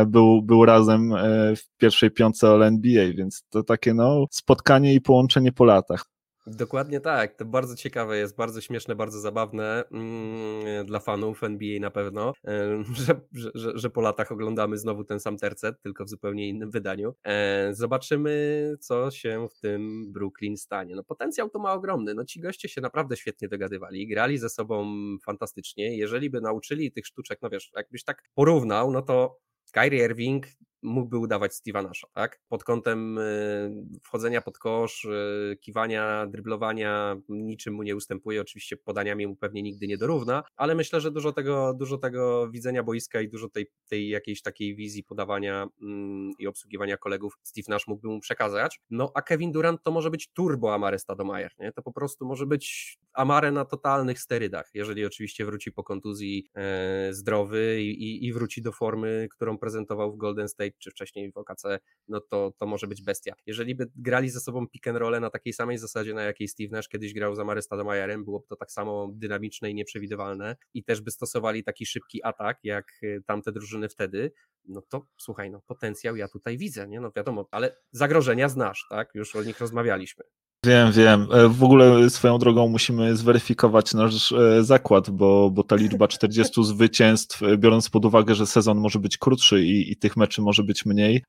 [SPEAKER 2] był, był razem w pierwszej piątce All NBA, więc to takie no spotkanie i połączenie po latach.
[SPEAKER 3] Dokładnie tak. To bardzo ciekawe jest, bardzo śmieszne, bardzo zabawne mm, dla fanów NBA na pewno, że, że, że, po latach oglądamy znowu ten sam tercet, tylko w zupełnie innym wydaniu. E, zobaczymy, co się w tym Brooklyn stanie. No potencjał to ma ogromny. No ci goście się naprawdę świetnie dogadywali, grali ze sobą fantastycznie. Jeżeli by nauczyli tych sztuczek, no wiesz, jakbyś tak porównał, no to Kyrie Irving mógłby udawać Steve'a Nasha, tak? Pod kątem y, wchodzenia pod kosz, y, kiwania, dryblowania, niczym mu nie ustępuje, oczywiście podaniami mu pewnie nigdy nie dorówna, ale myślę, że dużo tego, dużo tego widzenia boiska i dużo tej, tej jakiejś takiej wizji podawania mm, i obsługiwania kolegów Steve Nash mógłby mu przekazać. No a Kevin Durant to może być turbo Amare Stadomajer, nie? To po prostu może być Amare na totalnych sterydach, jeżeli oczywiście wróci po kontuzji e, zdrowy i, i, i wróci do formy, którą prezentował w Golden State czy wcześniej w OKC, no to, to może być bestia. Jeżeli by grali ze sobą pick and roll na takiej samej zasadzie, na jakiej Steve Nash kiedyś grał z Amary Stoudemire'em, byłoby to tak samo dynamiczne i nieprzewidywalne i też by stosowali taki szybki atak, jak y, tamte drużyny wtedy, no to słuchaj, no potencjał ja tutaj widzę, nie? No wiadomo, ale zagrożenia znasz, tak? Już o nich rozmawialiśmy.
[SPEAKER 2] Wiem, wiem. E, w ogóle swoją drogą musimy zweryfikować nasz e, zakład, bo, bo ta liczba 40 zwycięstw, e, biorąc pod uwagę, że sezon może być krótszy i, i tych meczy może być mniej,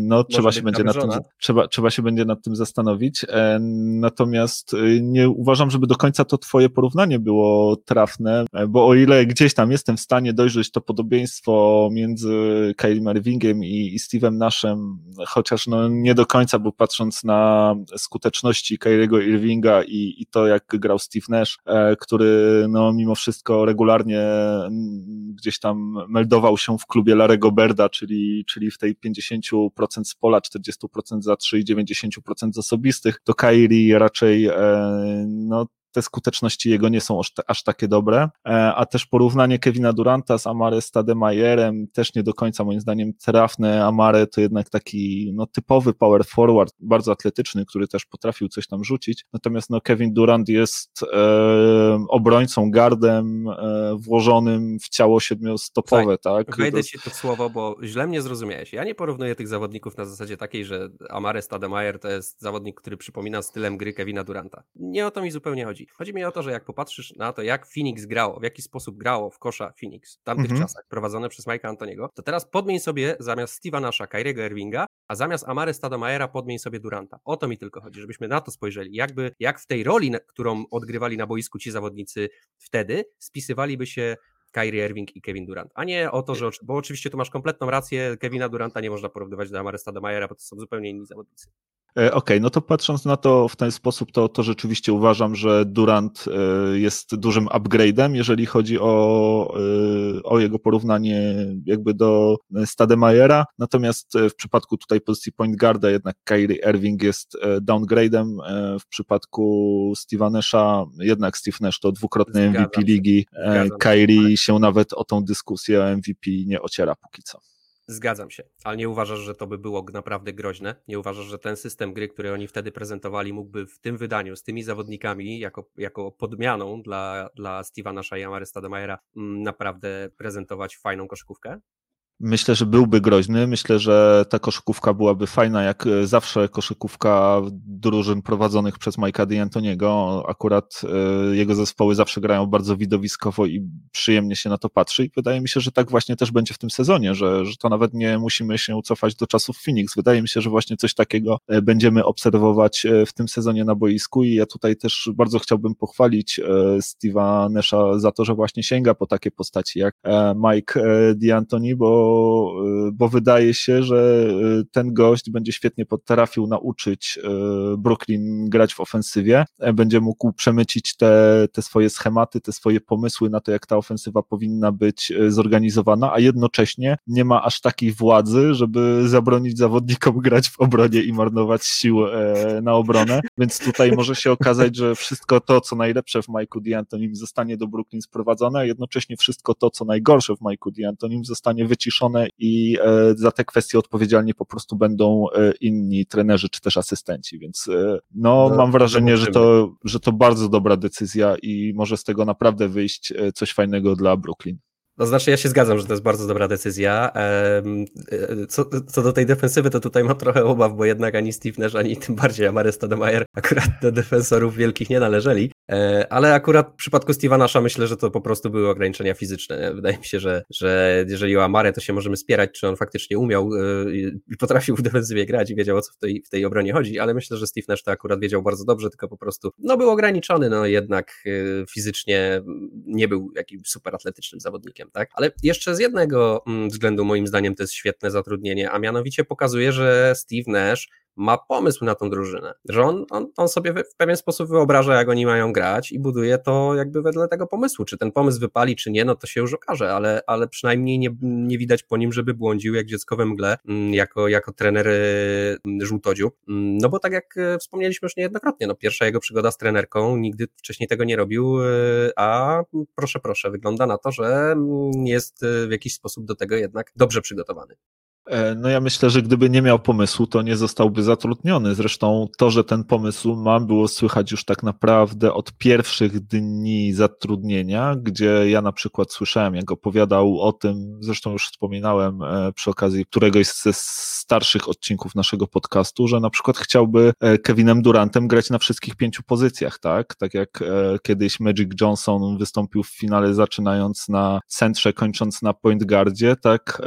[SPEAKER 2] no trzeba się będzie nad tym, trzeba, trzeba się będzie nad tym zastanowić. Natomiast nie uważam, żeby do końca to twoje porównanie było trafne, bo o ile gdzieś tam jestem w stanie dojrzeć to podobieństwo między Kylie Irvingiem i, i Steve'em Nashem, chociaż no nie do końca, bo patrząc na skuteczności Kyriego Irvinga i, i to, jak grał Steve Nash, e, który no, mimo wszystko regularnie gdzieś tam meldował się w klubie Larego Berda, czyli, czyli w tej 50% z pola, 40% za 3 i 90% z osobistych, to Kyrie raczej e, no, te skuteczności jego nie są aż, aż takie dobre, e, a też porównanie Kevina Duranta z Amare Stademajerem też nie do końca moim zdaniem trafne. Amare to jednak taki no, typowy power forward, bardzo atletyczny, który też potrafił coś tam rzucić, natomiast no, Kevin Durant jest e, obrońcą, gardem e, włożonym w ciało siedmiostopowe, Słuchaj, tak?
[SPEAKER 3] Wejdę ci to słowo, bo źle mnie zrozumiałeś. Ja nie porównuję tych zawodników na zasadzie takiej, że Amare Stademajer to jest zawodnik, który przypomina stylem gry Kevina Duranta. Nie o to mi zupełnie chodzi chodzi. Chodzi mi o to, że jak popatrzysz na to, jak Phoenix grało, w jaki sposób grało w kosza Phoenix w tamtych mhm. czasach, prowadzone przez Mike'a Antoniego, to teraz podmień sobie zamiast Steve'a Nasha, Kyriego Irvinga, a zamiast Amary Stadomajera podmień sobie Duranta. O to mi tylko chodzi, żebyśmy na to spojrzeli. Jakby, jak w tej roli, którą odgrywali na boisku ci zawodnicy wtedy, spisywaliby się Kyrie Irving i Kevin Durant, a nie o to, że, bo oczywiście tu masz kompletną rację, Kevina Duranta nie można porównywać do Amary Stadomajera, bo to są zupełnie inni zawodnicy.
[SPEAKER 2] E, okej, okay, no to patrząc na to w ten sposób, to, to rzeczywiście uważam, że Durant e, jest dużym upgrade'em, jeżeli chodzi o, e, o jego porównanie jakby do Stademajera, natomiast w przypadku tutaj pozycji point guarda jednak Kyrie Irving jest downgrade'em, w przypadku Steve'a Nasha jednak Steve Nash to dwukrotny MVP ligi, Kyrie się nawet o tą dyskusję o MVP nie ociera póki co.
[SPEAKER 3] Zgadzam się, ale nie uważasz, że to by było naprawdę groźne? Nie uważasz, że ten system gry, który oni wtedy prezentowali, mógłby w tym wydaniu z tymi zawodnikami jako, jako podmianą dla, dla Stevena Shayamary Stademajera mm, naprawdę prezentować fajną koszykówkę?
[SPEAKER 2] Myślę, że byłby groźny. Myślę, że ta koszykówka byłaby fajna, jak e, zawsze koszykówka drużyn prowadzonych przez Mike'a D'Antoniego. Akurat e, jego zespoły zawsze grają bardzo widowiskowo i przyjemnie się na to patrzy. I wydaje mi się, że tak właśnie też będzie w tym sezonie, że, że to nawet nie musimy się cofać do czasów Phoenix. Wydaje mi się, że właśnie coś takiego e, będziemy obserwować w tym sezonie na boisku. I ja tutaj też bardzo chciałbym pochwalić Steve'a Nesha za to, że właśnie sięga po takie postaci jak Mike D'Antoni, bo bo, wydaje się, że y, ten gość będzie świetnie potrafił nauczyć y, Brooklyn grać w ofensywie, będzie mógł przemycić te, te swoje schematy, te swoje pomysły na to, jak ta ofensywa powinna być y, zorganizowana, a jednocześnie nie ma aż takiej władzy, żeby zabronić zawodnikom grać w obronie i marnować sił e, na obronę, więc tutaj może się okazać, że wszystko to, co najlepsze w Mike'u D'Antonim zostanie do Brooklyn sprowadzone, a jednocześnie wszystko to, co najgorsze w Mike'u D'Antonim zostanie wyciszone i e, za te kwestie odpowiedzialni po prostu będą e, inni trenerzy czy też asystenci, więc e, no, no mam wrażenie, że to, że to bardzo dobra decyzja i może z tego naprawdę wyjść coś fajnego dla Brooklyn.
[SPEAKER 3] To znaczy, ja się zgadzam, że to jest bardzo dobra decyzja. Co, co do tej defensywy, to tutaj mam trochę obaw, bo jednak ani Steve Nash, ani tym bardziej Amary Stoudemire akurat do defensorów wielkich nie należeli. E, ale akurat w przypadku Steve'a Nasha myślę, że to po prostu były ograniczenia fizyczne. Wydaje mi się, że, że jeżeli o Amarę, to się możemy spierać, czy on faktycznie umiał e, i potrafił w defensywie grać i wiedział, o co w tej, w tej obronie chodzi, ale myślę, że Steve Nash to akurat wiedział bardzo dobrze, tylko po prostu no, był ograniczony, no jednak fizycznie nie był jakimś super atletycznym zawodnikiem tak? Ale jeszcze z jednego mm, względu moim zdaniem to jest świetne zatrudnienie, a mianowicie pokazuje, że Steve Nash ma pomysł na tą drużynę, że on, on, on, sobie w pewien sposób wyobraża, jak oni mają grać i buduje to jakby wedle tego pomysłu. Czy ten pomysł wypali, czy nie, no to się już okaże, ale, ale przynajmniej nie, nie widać po nim, żeby błądził jak dziecko we mgle, mm, jako, jako trener mm, żółtodziób. No bo tak jak e, wspomnieliśmy już niejednokrotnie, no pierwsza jego przygoda z trenerką, nigdy wcześniej tego nie robił, e, a proszę, proszę, wygląda na to, że jest w jakiś sposób do tego jednak dobrze przygotowany.
[SPEAKER 2] E, no ja myślę, że gdyby nie miał pomysłu, to nie zostałby zatrudniony. Zresztą to, że ten pomysł ma, było słychać już tak naprawdę od pierwszych dni zatrudnienia, gdzie ja na przykład słyszałem, jak opowiadał o tym, zresztą już wspominałem e, przy okazji któregoś ze starszych odcinków naszego podcastu, że na przykład chciałby e, Kevinem Durantem grać na wszystkich pięciu pozycjach, tak? Tak jak kiedyś Magic Johnson wystąpił w finale zaczynając na centrze, kończąc na point guardzie, tak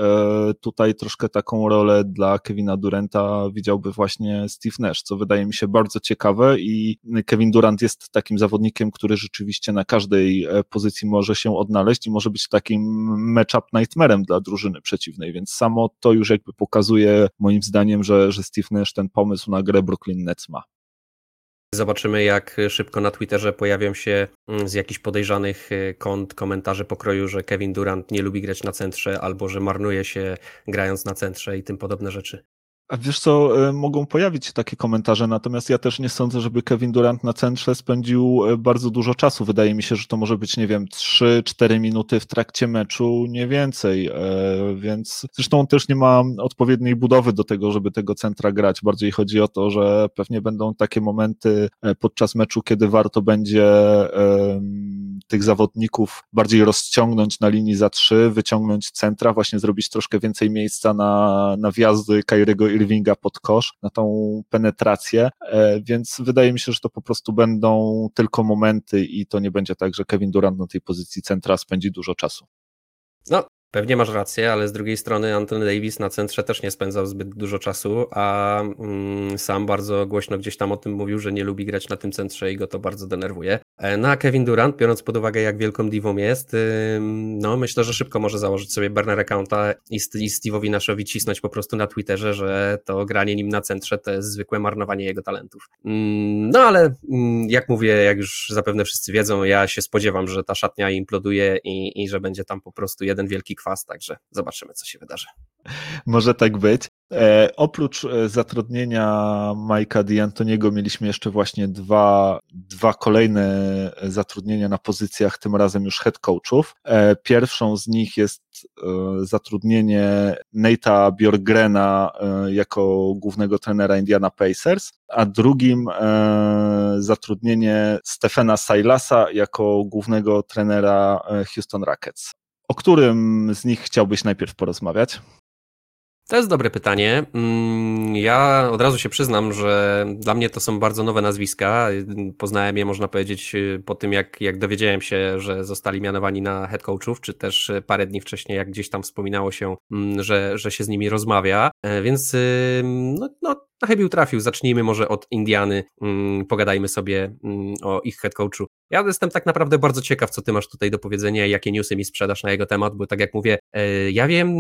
[SPEAKER 2] tutaj troszkę taką rolę dla Kevina Duranta widziałby właśnie Steve Nash, co wydaje mi się bardzo ciekawe i Kevin Durant jest takim zawodnikiem, który rzeczywiście na każdej e, pozycji może się odnaleźć i może być takim matchup nightmarem dla drużyny przeciwnej, więc samo to już jakby pokazuje moim zdaniem, że, że Steve Nash ten pomysł na grę Brooklyn Nets ma.
[SPEAKER 3] Zobaczymy, jak szybko na Twitterze pojawią się mm, z jakichś podejrzanych y, kont komentarze pokroju, że Kevin Durant nie lubi grać na centrze albo że marnuje się grając na centrze i tym podobne rzeczy.
[SPEAKER 2] A wiesz co, e, mogą pojawić się takie komentarze, natomiast ja też nie sądzę, żeby Kevin Durant na centrze spędził e, bardzo dużo czasu. Wydaje mi się, że to może być, nie wiem, 3-4 minuty w trakcie meczu, nie więcej, e, więc zresztą on też nie ma odpowiedniej budowy do tego, żeby tego centra grać. Bardziej chodzi o to, że pewnie będą takie momenty podczas meczu, kiedy warto będzie tych zawodników bardziej rozciągnąć na linii za trzy, wyciągnąć centra, właśnie zrobić troszkę więcej miejsca na, na wjazdy Kairiego Irvinga pod kosz, na tą penetrację, e, więc wydaje mi się, że to po prostu będą tylko momenty i to nie będzie tak, że Kevin Durant na tej pozycji centra spędzi dużo czasu.
[SPEAKER 3] No, Pewnie masz rację, ale z drugiej strony Anthony Davis na centrze też nie spędzał zbyt dużo czasu, a mm, sam bardzo głośno gdzieś tam o tym mówił, że nie lubi grać na tym centrze i go to bardzo denerwuje. E, no a Kevin Durant, biorąc pod uwagę jak wielką diwą jest, no myślę, że szybko może założyć sobie burner accounta i, Steve'owi Nashowi cisnąć po prostu na Twitterze, że to granie nim na centrze to jest zwykłe marnowanie jego talentów. Mm, no ale mm, jak mówię, jak już zapewne wszyscy wiedzą, ja się spodziewam, że ta szatnia imploduje i, i że będzie tam po prostu jeden wielki kwas, także zobaczymy, co się wydarzy.
[SPEAKER 2] Może tak być. E, oprócz e, zatrudnienia Majka D'Antoniego mieliśmy jeszcze właśnie dwa, dwa kolejne zatrudnienia na pozycjach, tym razem już head coachów. E, pierwszą z nich jest e, zatrudnienie Nate'a Bjorgrena e, jako głównego trenera Indiana Pacers, a drugim e, zatrudnienie Stefana Silasa jako głównego trenera Houston Rockets. O którym z nich chciałbyś najpierw porozmawiać?
[SPEAKER 3] To jest dobre pytanie. Mm, ja od razu się przyznam, że dla mnie to są bardzo nowe nazwiska. Poznałem je, można powiedzieć, po tym, jak, jak dowiedziałem się, że zostali mianowani na head coachów, czy też parę dni wcześniej, jak gdzieś tam wspominało się, mm, że, że się z nimi rozmawia. E, więc no, no na chybił trafił. Zacznijmy może od Indiany. Mm, pogadajmy sobie o ich head coachu. Ja jestem tak naprawdę bardzo ciekaw, co ty masz tutaj do powiedzenia i jakie newsy mi sprzedasz na jego temat, bo tak jak mówię, e, ja wiem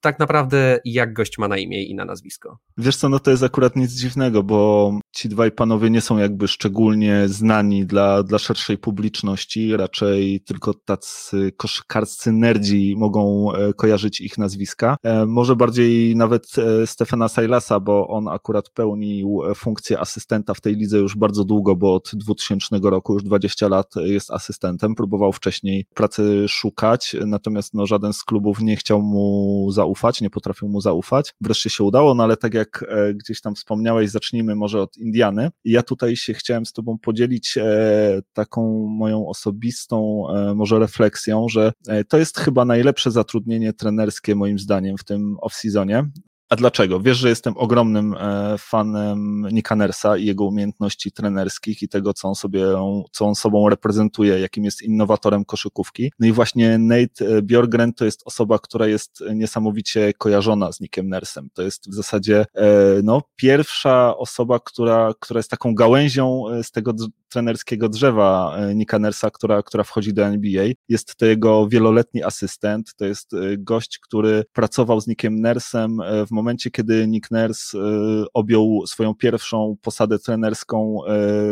[SPEAKER 3] tak naprawdę, jak gość ma na imię i na nazwisko.
[SPEAKER 2] Wiesz co, no to jest akurat nic dziwnego, bo ci dwaj panowie nie są jakby szczególnie znani dla, dla szerszej publiczności, raczej tylko tacy koszykarscy nerdzi mogą e, kojarzyć ich nazwiska. E, może bardziej nawet Stefana Sailasa, bo on akurat pełnił funkcję asystenta w tej lidze już bardzo długo, bo od 2000 roku, już 20 20 lat jest asystentem, próbował wcześniej pracy szukać, natomiast no, żaden z klubów nie chciał mu zaufać, nie potrafił mu zaufać. Wreszcie się udało, no ale tak jak e, gdzieś tam wspomniałeś, zacznijmy może od Indiany. Ja tutaj się chciałem z Tobą podzielić e, taką moją osobistą e, może refleksją, że to jest chyba najlepsze zatrudnienie trenerskie moim zdaniem w tym off-seasonie. A dlaczego? Wiesz, że jestem ogromnym e, fanem Nika Nersa i jego umiejętności trenerskich i tego, co on sobie, co on sobą reprezentuje, jakim jest innowatorem koszykówki. No i właśnie Nate e, Bjorgren to jest osoba, która jest niesamowicie kojarzona z Nikiem Nersem. To jest w zasadzie e, no, pierwsza osoba, która, która jest taką gałęzią z tego trenerskiego drzewa Nika Nersa, która, która wchodzi do NBA. Jest to jego wieloletni asystent, to jest gość, który pracował z Nikiem Nersem w momencie, kiedy Nick Nurse e, objął swoją pierwszą posadę trenerską e,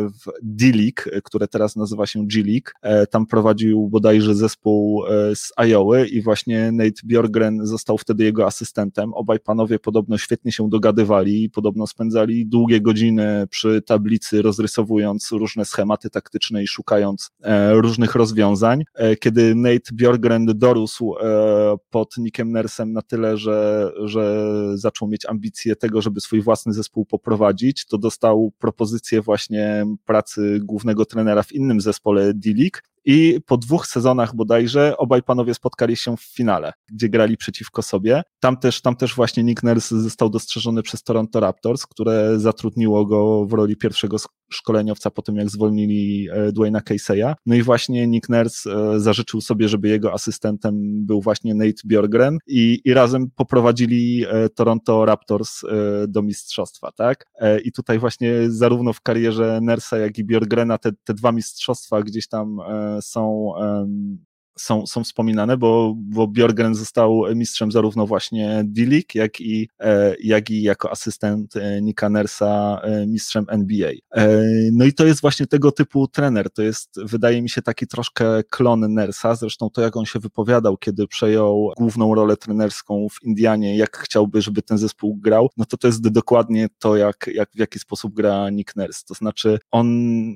[SPEAKER 2] w D-League, które teraz nazywa się G-League, e, tam prowadził bodajże zespół z Iowa i właśnie Nate Bjorgren został wtedy jego asystentem. Obaj panowie podobno świetnie się dogadywali, podobno spędzali długie godziny przy tablicy, rozrysowując różne schematy taktyczne i szukając różnych rozwiązań. Kiedy Nate Bjorgren dorósł pod Nickiem Nersem na tyle, że, że zaczął mieć ambicje tego, żeby swój własny zespół poprowadzić, to dostał propozycję właśnie pracy głównego trenera w innym zespole D-League i po dwóch sezonach bodajże obaj panowie spotkali się w finale, gdzie grali przeciwko sobie. Tam też, tam też właśnie Nick Nurse został dostrzeżony przez Toronto Raptors, które zatrudniło go w roli pierwszego szkoleniowca po tym, jak zwolnili e, Dwayna Casey'a. No i właśnie Nick Nurse e, zażyczył sobie, żeby jego asystentem był właśnie Nate Bjorgren i, i razem poprowadzili e, Toronto Raptors do mistrzostwa, tak? I tutaj właśnie zarówno w karierze Nersa, jak i Bjorgrena te, te dwa mistrzostwa gdzieś tam są są, są wspominane, bo, bo Bjorgen został mistrzem zarówno właśnie D-League, jak i, e, jak i jako asystent e, Nika Nersa e, mistrzem NBA. No i to jest właśnie tego typu trener, to jest wydaje mi się taki troszkę klon Nersa, zresztą to jak on się wypowiadał, kiedy przejął główną rolę trenerską w Indianie, jak chciałby, żeby ten zespół grał, no to to jest dokładnie to, jak, jak w jaki sposób gra Nick Nurse, to znaczy on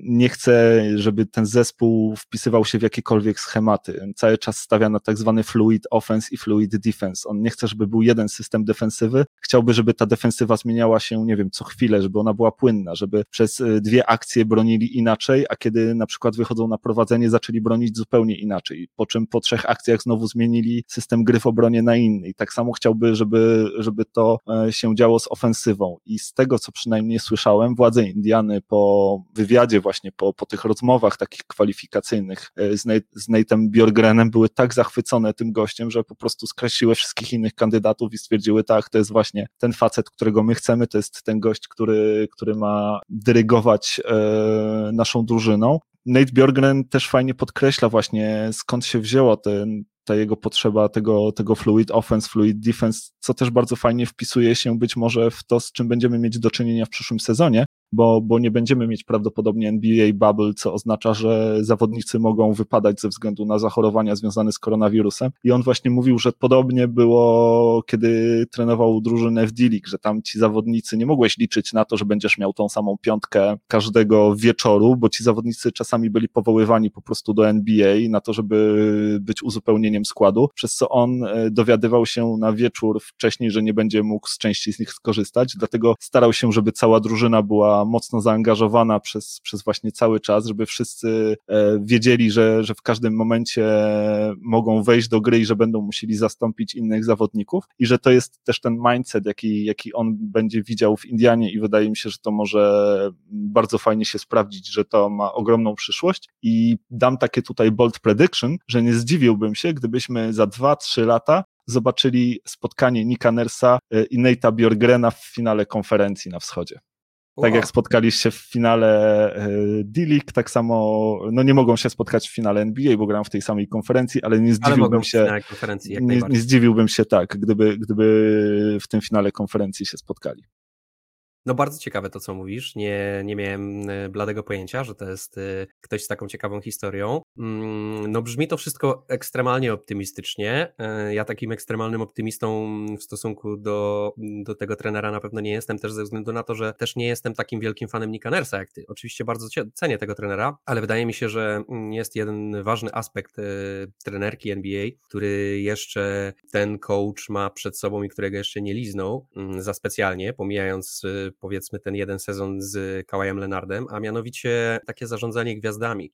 [SPEAKER 2] nie chce, żeby ten zespół wpisywał się w jakiekolwiek schematy, cały czas stawia na tak zwany fluid offense i fluid defense. On nie chce, żeby był jeden system defensywy, chciałby, żeby ta defensywa zmieniała się, nie wiem, co chwilę, żeby ona była płynna, żeby przez y, dwie akcje bronili inaczej, a kiedy na przykład wychodzą na prowadzenie, zaczęli bronić zupełnie inaczej, po czym po trzech akcjach znowu zmienili system gry w obronie na inny. I tak samo chciałby, żeby, żeby to e, się działo z ofensywą. I z tego, co przynajmniej słyszałem, władze Indiany po wywiadzie właśnie, po, po tych rozmowach takich kwalifikacyjnych e, z, Nate, z Nate'em Bjorgrenem były tak zachwycone tym gościem, że po prostu skreśliły wszystkich innych kandydatów i stwierdziły, tak, to jest właśnie ten facet, którego my chcemy, to jest ten gość, który, który ma dyrygować e, naszą drużyną. Nate Bjorgren też fajnie podkreśla właśnie skąd się wzięła ten, ta jego potrzeba tego, tego fluid offense, fluid defense, co też bardzo fajnie wpisuje się być może w to, z czym będziemy mieć do czynienia w przyszłym sezonie, bo, bo nie będziemy mieć prawdopodobnie NBA bubble, co oznacza, że zawodnicy mogą wypadać ze względu na zachorowania związane z koronawirusem. I on właśnie mówił, że podobnie było, kiedy trenował drużynę w D-League, że tam ci zawodnicy nie mogłeś liczyć na to, że będziesz miał tą samą piątkę każdego wieczoru, bo ci zawodnicy czasami byli powoływani po prostu do NBA na to, żeby być uzupełnieniem składu, przez co on e, dowiadywał się na wieczór wcześniej, że nie będzie mógł z części z nich skorzystać, dlatego starał się, żeby cała drużyna była mocno zaangażowana przez, przez właśnie cały czas, żeby wszyscy e, wiedzieli, że, że w każdym momencie mogą wejść do gry i że będą musieli zastąpić innych zawodników i że to jest też ten mindset, jaki, jaki on będzie widział w Indianie i wydaje mi się, że to może bardzo fajnie się sprawdzić, że to ma ogromną przyszłość i dam takie tutaj bold prediction, że nie zdziwiłbym się, gdybyśmy za dwa, trzy lata zobaczyli spotkanie Nika Nersa e, i Nate'a Bjorgrena w finale konferencji na wschodzie. Tak jak spotkaliście w finale e, D-League, tak samo, no nie mogą się spotkać w finale NBA, bo gram w tej samej konferencji, ale nie zdziwiłbym ale się, nie, nie zdziwiłbym się tak, gdyby, gdyby w tym finale konferencji się spotkali.
[SPEAKER 3] No bardzo ciekawe to, co mówisz. Nie, nie miałem e, bladego pojęcia, że to jest e, ktoś z taką ciekawą historią. Mm, no brzmi to wszystko ekstremalnie optymistycznie. E, ja takim ekstremalnym optymistą w stosunku do, do tego trenera na pewno nie jestem, też ze względu na to, że też nie jestem takim wielkim fanem Nika Nersa jak ty. Oczywiście bardzo cenię tego trenera, ale wydaje mi się, że jest jeden ważny aspekt e, trenerki NBA, który jeszcze ten coach ma przed sobą i którego jeszcze nie liznął mm, za specjalnie, pomijając e, powiedzmy ten jeden sezon z Kawajem Lenardem, a mianowicie takie zarządzanie gwiazdami.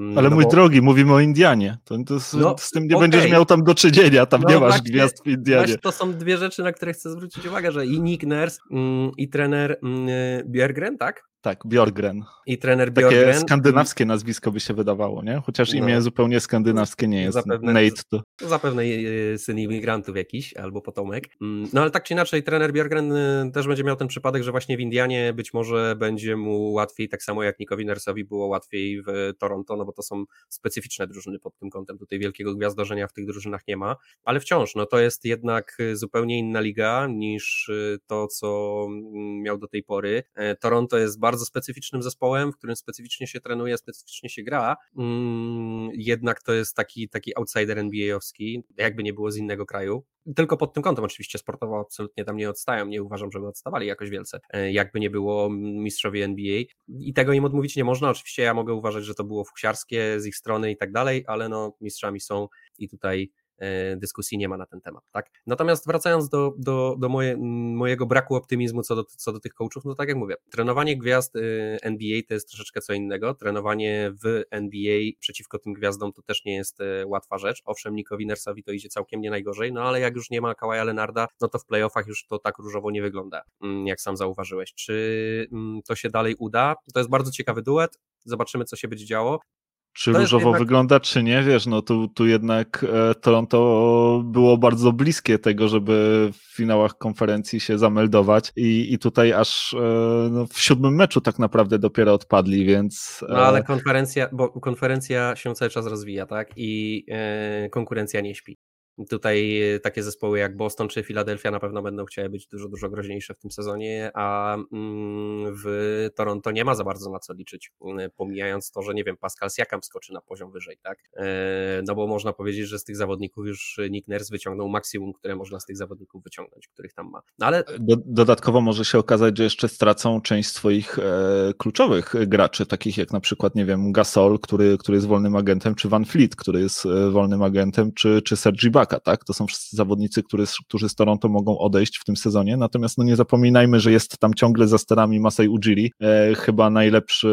[SPEAKER 2] Mm, Ale no mój bo... drogi, mówimy o Indianie. To, to z, no, z, tym nie okay. będziesz miał tam do czynienia, tam no nie masz właśnie, gwiazd w Indianie.
[SPEAKER 3] to są dwie rzeczy, na które chcę zwrócić uwagę, że i Nick Nurse mm, i trener mm, Bjergren, tak?
[SPEAKER 2] Tak, Bjorgren.
[SPEAKER 3] I trener Bjorgren.
[SPEAKER 2] Takie skandynawskie nazwisko by się wydawało, nie? Chociaż no. imię zupełnie skandynawskie nie jest. Zapewne, Nate to.
[SPEAKER 3] Zapewne e, syn imigrantów jakiś, albo potomek. Mm, no ale tak czy inaczej, trener Bjorgren e, też będzie miał ten przypadek, że właśnie w Indianie być może będzie mu łatwiej, tak samo jak Nikowi Nersowi było łatwiej w Toronto, no bo to są specyficzne drużyny pod tym kątem. Tutaj wielkiego gwiazdorzenia w tych drużynach nie ma, ale wciąż, no to jest jednak zupełnie inna liga niż e, to, co mm, miał do tej pory. Toronto jest bardzo bardzo specyficznym zespołem, w którym specyficznie się trenuje, specyficznie się gra, mm, jednak to jest taki, taki outsider NBA-owski, jakby nie było z innego kraju. Tylko pod tym kątem oczywiście sportowo absolutnie tam nie odstają, nie uważam, żeby odstawali jakoś wielce, e, jakby nie było mistrzowie NBA i tego im odmówić nie można, oczywiście ja mogę uważać, że to było fuksiarskie z ich strony i tak dalej, ale no mistrzami są i tutaj dyskusji nie ma na ten temat. Tak? Natomiast wracając do, do, do moje, mojego braku optymizmu co do, co do tych coachów, no tak jak mówię, trenowanie gwiazd y, NBA to jest troszeczkę co innego. Trenowanie w NBA przeciwko tym gwiazdom to też nie jest e, łatwa rzecz. Owszem, Nikowi Nersowi to idzie całkiem nie najgorzej, no ale jak już nie ma Kawaja Lenarda, no to w playoffach już to tak różowo nie wygląda, mm, jak sam zauważyłeś. Czy mm, to się dalej uda? To jest bardzo ciekawy duet. Zobaczymy, co się będzie działo.
[SPEAKER 2] Czy to różowo jednak... wygląda, czy nie, wiesz, no tu, tu jednak e, Toronto było bardzo bliskie tego, żeby w finałach konferencji się zameldować i, i tutaj aż e, no, w siódmym meczu tak naprawdę dopiero odpadli, więc...
[SPEAKER 3] E... No ale konferencja, bo konferencja się cały czas rozwija, tak, i konkurencja nie śpi. Tutaj takie zespoły jak Boston czy Philadelphia na pewno będą chciały być dużo, dużo groźniejsze w tym sezonie, a mm, w Toronto nie ma za bardzo na co liczyć, mm, pomijając to, że nie wiem, Pascal Siakam skoczy na poziom wyżej, tak? E, no bo można powiedzieć, że z tych zawodników już Nick Nurse wyciągnął maksimum, które można z tych zawodników wyciągnąć, których tam ma. No ale...
[SPEAKER 2] Dodatkowo może się okazać, że jeszcze stracą część swoich e, kluczowych graczy, takich jak na przykład, nie wiem, Gasol, który, który jest wolnym agentem, czy Van Fleet, który jest e, wolnym agentem, czy, czy Sergi Bak tak? To są wszyscy zawodnicy, którzy, z Toronto mogą odejść w tym sezonie, natomiast no nie zapominajmy, że jest tam ciągle za sterami Masai Ujiri, e, chyba najlepszy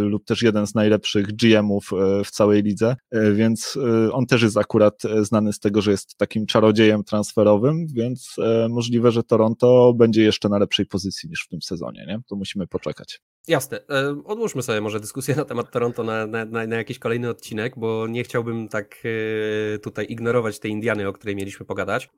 [SPEAKER 2] lub też jeden z najlepszych GM-ów e, w całej lidze, e, więc e, on też jest akurat e, znany z tego, że jest takim czarodziejem transferowym, więc e, możliwe, że Toronto będzie jeszcze na lepszej pozycji niż w tym sezonie, nie? To musimy poczekać.
[SPEAKER 3] Jasne. E, odłóżmy sobie może dyskusję na temat Toronto na, na, na, jakiś kolejny odcinek, bo nie chciałbym tak e, tutaj ignorować tej Indiany, o której mieliśmy pogadać.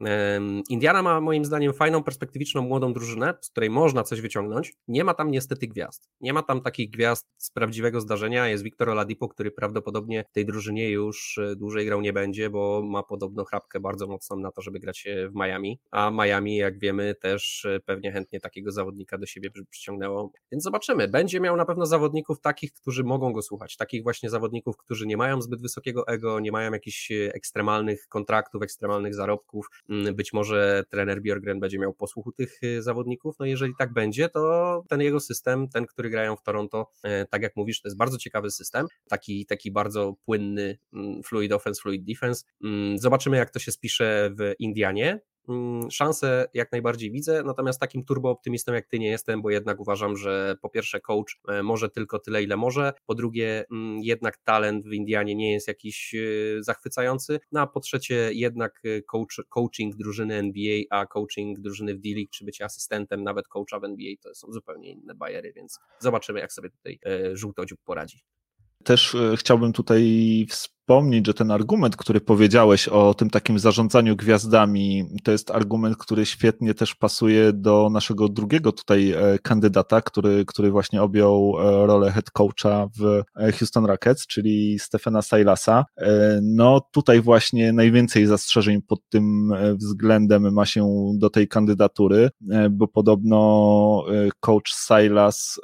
[SPEAKER 3] Indiana ma moim zdaniem fajną, perspektywiczną, młodą drużynę, z której można coś wyciągnąć. Nie ma tam niestety gwiazd. Nie ma tam takich gwiazd z prawdziwego zdarzenia. Jest Victor Oladipo, który prawdopodobnie tej drużynie już e, dłużej grał nie będzie, bo ma podobno chrapkę bardzo mocną na to, żeby grać w Miami. A Miami, jak wiemy, też pewnie chętnie takiego zawodnika do siebie przyciągnęło. Więc zobaczymy będzie miał na pewno zawodników takich, którzy mogą go słuchać, takich właśnie zawodników, którzy nie mają zbyt wysokiego ego, nie mają jakichś e, ekstremalnych kontraktów, ekstremalnych zarobków. Mm, być może trener Björgren będzie miał posłuchu tych e, zawodników. No jeżeli tak będzie, to ten jego system, ten, który grają w Toronto, e, tak jak mówisz, to jest bardzo ciekawy system, taki, taki bardzo płynny mm, fluid offense, fluid defense. Mm, zobaczymy, jak to się spisze w Indianie. Mm, szansę jak najbardziej widzę, natomiast takim turbooptymistą jak ty nie jestem, bo jednak uważam, że po pierwsze coach e, może tylko tyle, ile może, po drugie mm, jednak talent w Indianie nie jest jakiś e, zachwycający, no a po trzecie jednak e, coach, coaching drużyny NBA, a coaching drużyny w D-League, czy bycie asystentem nawet coacha w NBA, to są zupełnie inne bajery, więc zobaczymy jak sobie tutaj żółtodziób poradzi.
[SPEAKER 2] Też chciałbym tutaj wspomnieć wspomnieć, że ten argument, który powiedziałeś o tym takim zarządzaniu gwiazdami, to jest argument, który świetnie też pasuje do naszego drugiego tutaj e, kandydata, który, który właśnie objął e, rolę head coacha w Houston Rockets, czyli Stefana Silasa. No tutaj właśnie najwięcej zastrzeżeń pod tym względem ma się do tej kandydatury, bo podobno coach Silas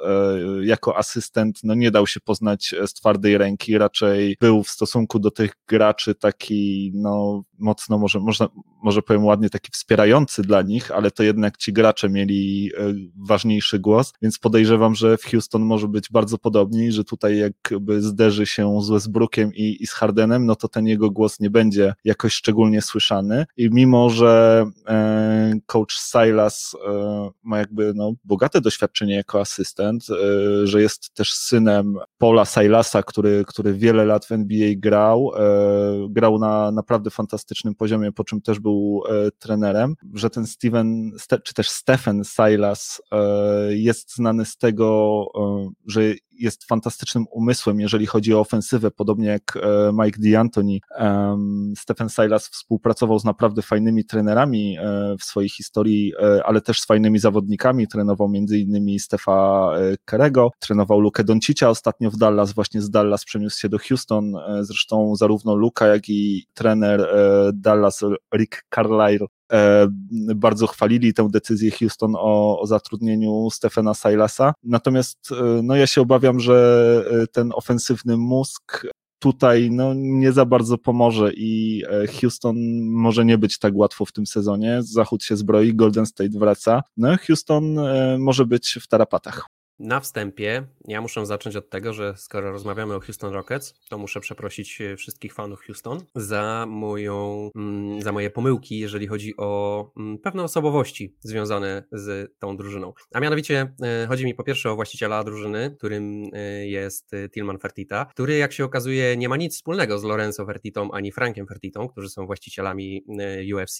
[SPEAKER 2] jako asystent no nie dał się poznać z twardej ręki, raczej był w stosunku do tych graczy taki, no mocno, może, można, może powiem ładnie, taki wspierający dla nich, ale to jednak ci gracze mieli e, ważniejszy głos, więc podejrzewam, że w Houston może być bardzo podobnie, że tutaj jakby zderzy się z Westbrookiem i, i z Hardenem, no to ten jego głos nie będzie jakoś szczególnie słyszany. I mimo, że e, coach Silas e, ma jakby no, bogate doświadczenie jako asystent, e, że jest też synem Paula Silasa, który, który wiele lat w NBA grał, e, grał na naprawdę fantastycznym poziomie, po czym też był e, trenerem, że ten Steven, czy też Stephen Silas e, jest znany z tego, że jest fantastycznym umysłem, jeżeli chodzi o ofensywę, podobnie jak Mike D'Antoni. Stephen Silas współpracował z naprawdę fajnymi trenerami w swojej historii, ale też z fajnymi zawodnikami. Trenował innymi Stefa Kerego, trenował Lukę Doncicia ostatnio w Dallas, właśnie z Dallas przeniósł się do Houston. Zresztą zarówno Luka, jak i trener Dallas Rick Carlisle e, bardzo chwalili tę decyzję Houston o, o zatrudnieniu Stefana Silasa. Natomiast e, no ja się obawiam, że e, ten ofensywny mózg tutaj no, nie za bardzo pomoże i Houston może nie być tak łatwo w tym sezonie. Zachód się zbroi, Golden State wraca. No, Houston może być w tarapatach.
[SPEAKER 3] Na wstępie ja muszę zacząć od tego, że skoro rozmawiamy o Houston Rockets, to muszę przeprosić e, wszystkich fanów Houston za moją, mm, za moje pomyłki, jeżeli chodzi o mm, pewne osobowości związane z tą drużyną. A mianowicie e, chodzi mi po pierwsze o właściciela drużyny, którym e, jest Tilman Fertita, który jak się okazuje nie ma nic wspólnego z Lorenzo Fertitą ani Frankiem Fertitą, którzy są właścicielami UFC.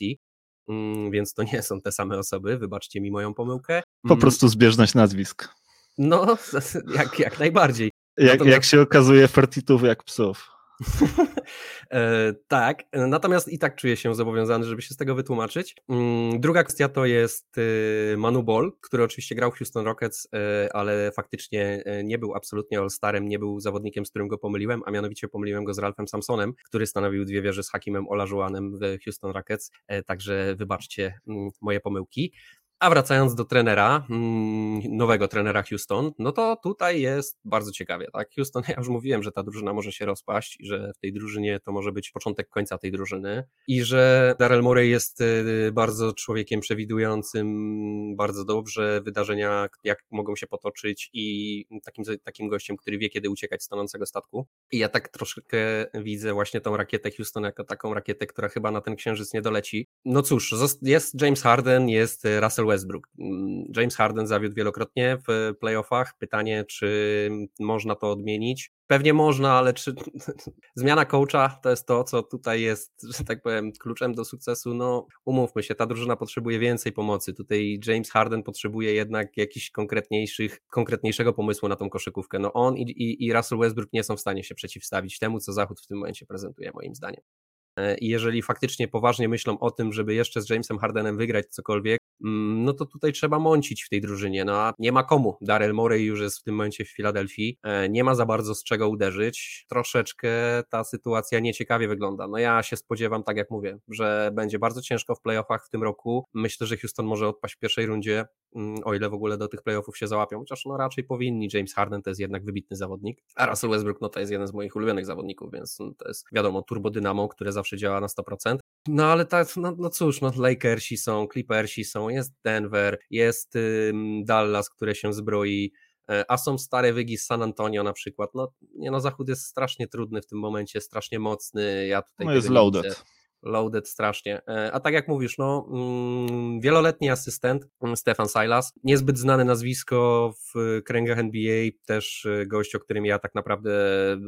[SPEAKER 3] Mm, więc to nie są te same osoby, wybaczcie mi moją pomyłkę.
[SPEAKER 2] Po prostu zbieżność nazwisk.
[SPEAKER 3] No, jak, jak najbardziej.
[SPEAKER 2] Jak, Natomiast... jak się okazuje, fertitów jak psów.
[SPEAKER 3] e, tak, natomiast i tak czuję się zobowiązany, żeby się z tego wytłumaczyć. Mm, druga kwestia to jest y, Manu Ball, który oczywiście grał w Houston Rockets, y, ale faktycznie y, nie był absolutnie all-starem, nie był zawodnikiem, z którym go pomyliłem, a mianowicie pomyliłem go z Ralphem Samsonem, który stanowił dwie wieże z Hakimem Olajuanem w Houston Rockets, e, także wybaczcie mm, moje pomyłki. A wracając do trenera, mm, nowego trenera Houston, no to tutaj jest bardzo ciekawie, tak? Houston, ja już mówiłem, że ta drużyna może się rozpaść i że w tej drużynie to może być początek końca tej drużyny i że Daryl Morey jest y, bardzo człowiekiem przewidującym bardzo dobrze wydarzenia, jak mogą się potoczyć i takim, takim gościem, który wie, kiedy uciekać z tonącego statku. I ja tak troszkę widzę właśnie tą rakietę Houston jako taką rakietę, która chyba na ten księżyc nie doleci. No cóż, jest James Harden, jest Russell Westbrook. Mm, James Harden zawiódł wielokrotnie w playoffach. Pytanie, czy można to odmienić? Pewnie można, ale czy zmiana coacha to jest to, co tutaj jest, że tak powiem, kluczem do sukcesu? No, umówmy się, ta drużyna potrzebuje więcej pomocy. Tutaj James Harden potrzebuje jednak jakichś konkretniejszych, konkretniejszego pomysłu na tą koszykówkę. No on i, i, i Russell Westbrook nie są w stanie się przeciwstawić temu, co Zachód w tym momencie prezentuje, moim zdaniem. E, I jeżeli faktycznie poważnie myślą o tym, żeby jeszcze z Jamesem Hardenem wygrać cokolwiek, no to tutaj trzeba mącić w tej drużynie. No a nie ma komu. Daryl Morey już jest w tym momencie w Filadelfii. E, nie ma za bardzo z czego uderzyć. Troszeczkę ta sytuacja nieciekawie wygląda. No ja się spodziewam, tak jak mówię, że będzie bardzo ciężko w playoffach w tym roku. Myślę, że Houston może odpaść w pierwszej rundzie, mm, o ile w ogóle do tych playoffów się załapią, chociaż no raczej powinni. James Harden to jest jednak wybitny zawodnik, a Russell Westbrook no to jest jeden z moich ulubionych zawodników, więc no, to jest wiadomo turbodynamo, które zawsze zawsze działa na 100%. No ale tak, no, no cóż, no Lakersi są, Clippersi są, jest Denver, jest ym, Dallas, które się zbroi, e, a są stare wygi z San Antonio na przykład. No, nie no, Zachód jest strasznie trudny w tym momencie, strasznie mocny. Ja tutaj
[SPEAKER 2] no jest loaded. Widzę
[SPEAKER 3] loaded strasznie. E, a tak jak mówisz, no, mm, wieloletni asystent mm, Stefan Silas, niezbyt znane nazwisko w kręgach NBA, też e, gość, o którym ja tak naprawdę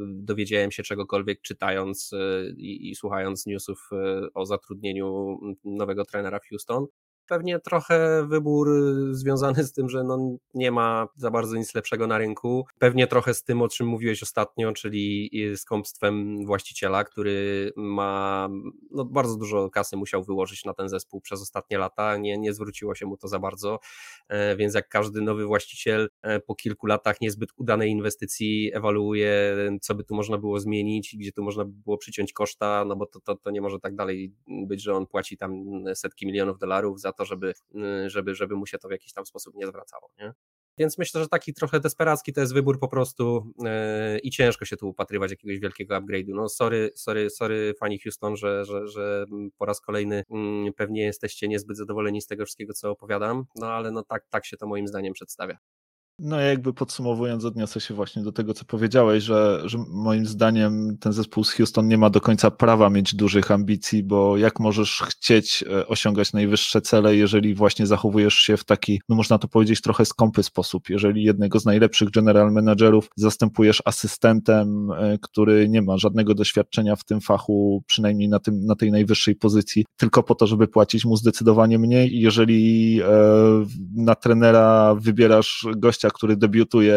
[SPEAKER 3] dowiedziałem się czegokolwiek czytając e, i, i słuchając newsów o zatrudnieniu nowego trenera w Houston. Pewnie trochę wybór związany z tym, że no nie ma za bardzo nic lepszego na rynku. Pewnie trochę z tym, o czym mówiłeś ostatnio, czyli skąpstwem właściciela, który ma no, bardzo dużo kasy musiał wyłożyć na ten zespół przez ostatnie lata. Nie, nie zwróciło się mu to za bardzo, e, więc jak każdy nowy właściciel e, po kilku latach niezbyt udanej inwestycji ewaluuje, co by tu można było zmienić, gdzie tu można by było przyciąć koszta, no bo to, to, to nie może tak dalej być, że on płaci tam setki milionów dolarów za to, żeby, żeby, żeby mu się to w jakiś tam sposób nie zwracało. Nie? Więc myślę, że taki trochę desperacki to jest wybór po prostu yy, i ciężko się tu upatrywać jakiegoś wielkiego upgrade'u. No sorry, sorry, sorry fani Houston, że, że, że po raz kolejny yy, pewnie jesteście niezbyt zadowoleni z tego wszystkiego, co opowiadam, no ale no tak, tak się to moim zdaniem przedstawia.
[SPEAKER 2] No jakby podsumowując, odniosę się właśnie do tego, co powiedziałeś, że, że moim zdaniem ten zespół z Houston nie ma do końca prawa mieć dużych ambicji, bo jak możesz chcieć e, osiągać najwyższe cele, jeżeli właśnie zachowujesz się w taki, no można to powiedzieć, trochę skąpy sposób. Jeżeli jednego z najlepszych general managerów zastępujesz asystentem, e, który nie ma żadnego doświadczenia w tym fachu, przynajmniej na, tym, na tej najwyższej pozycji, tylko po to, żeby płacić mu zdecydowanie mniej i jeżeli e, na trenera wybierasz gościa, który debiutuje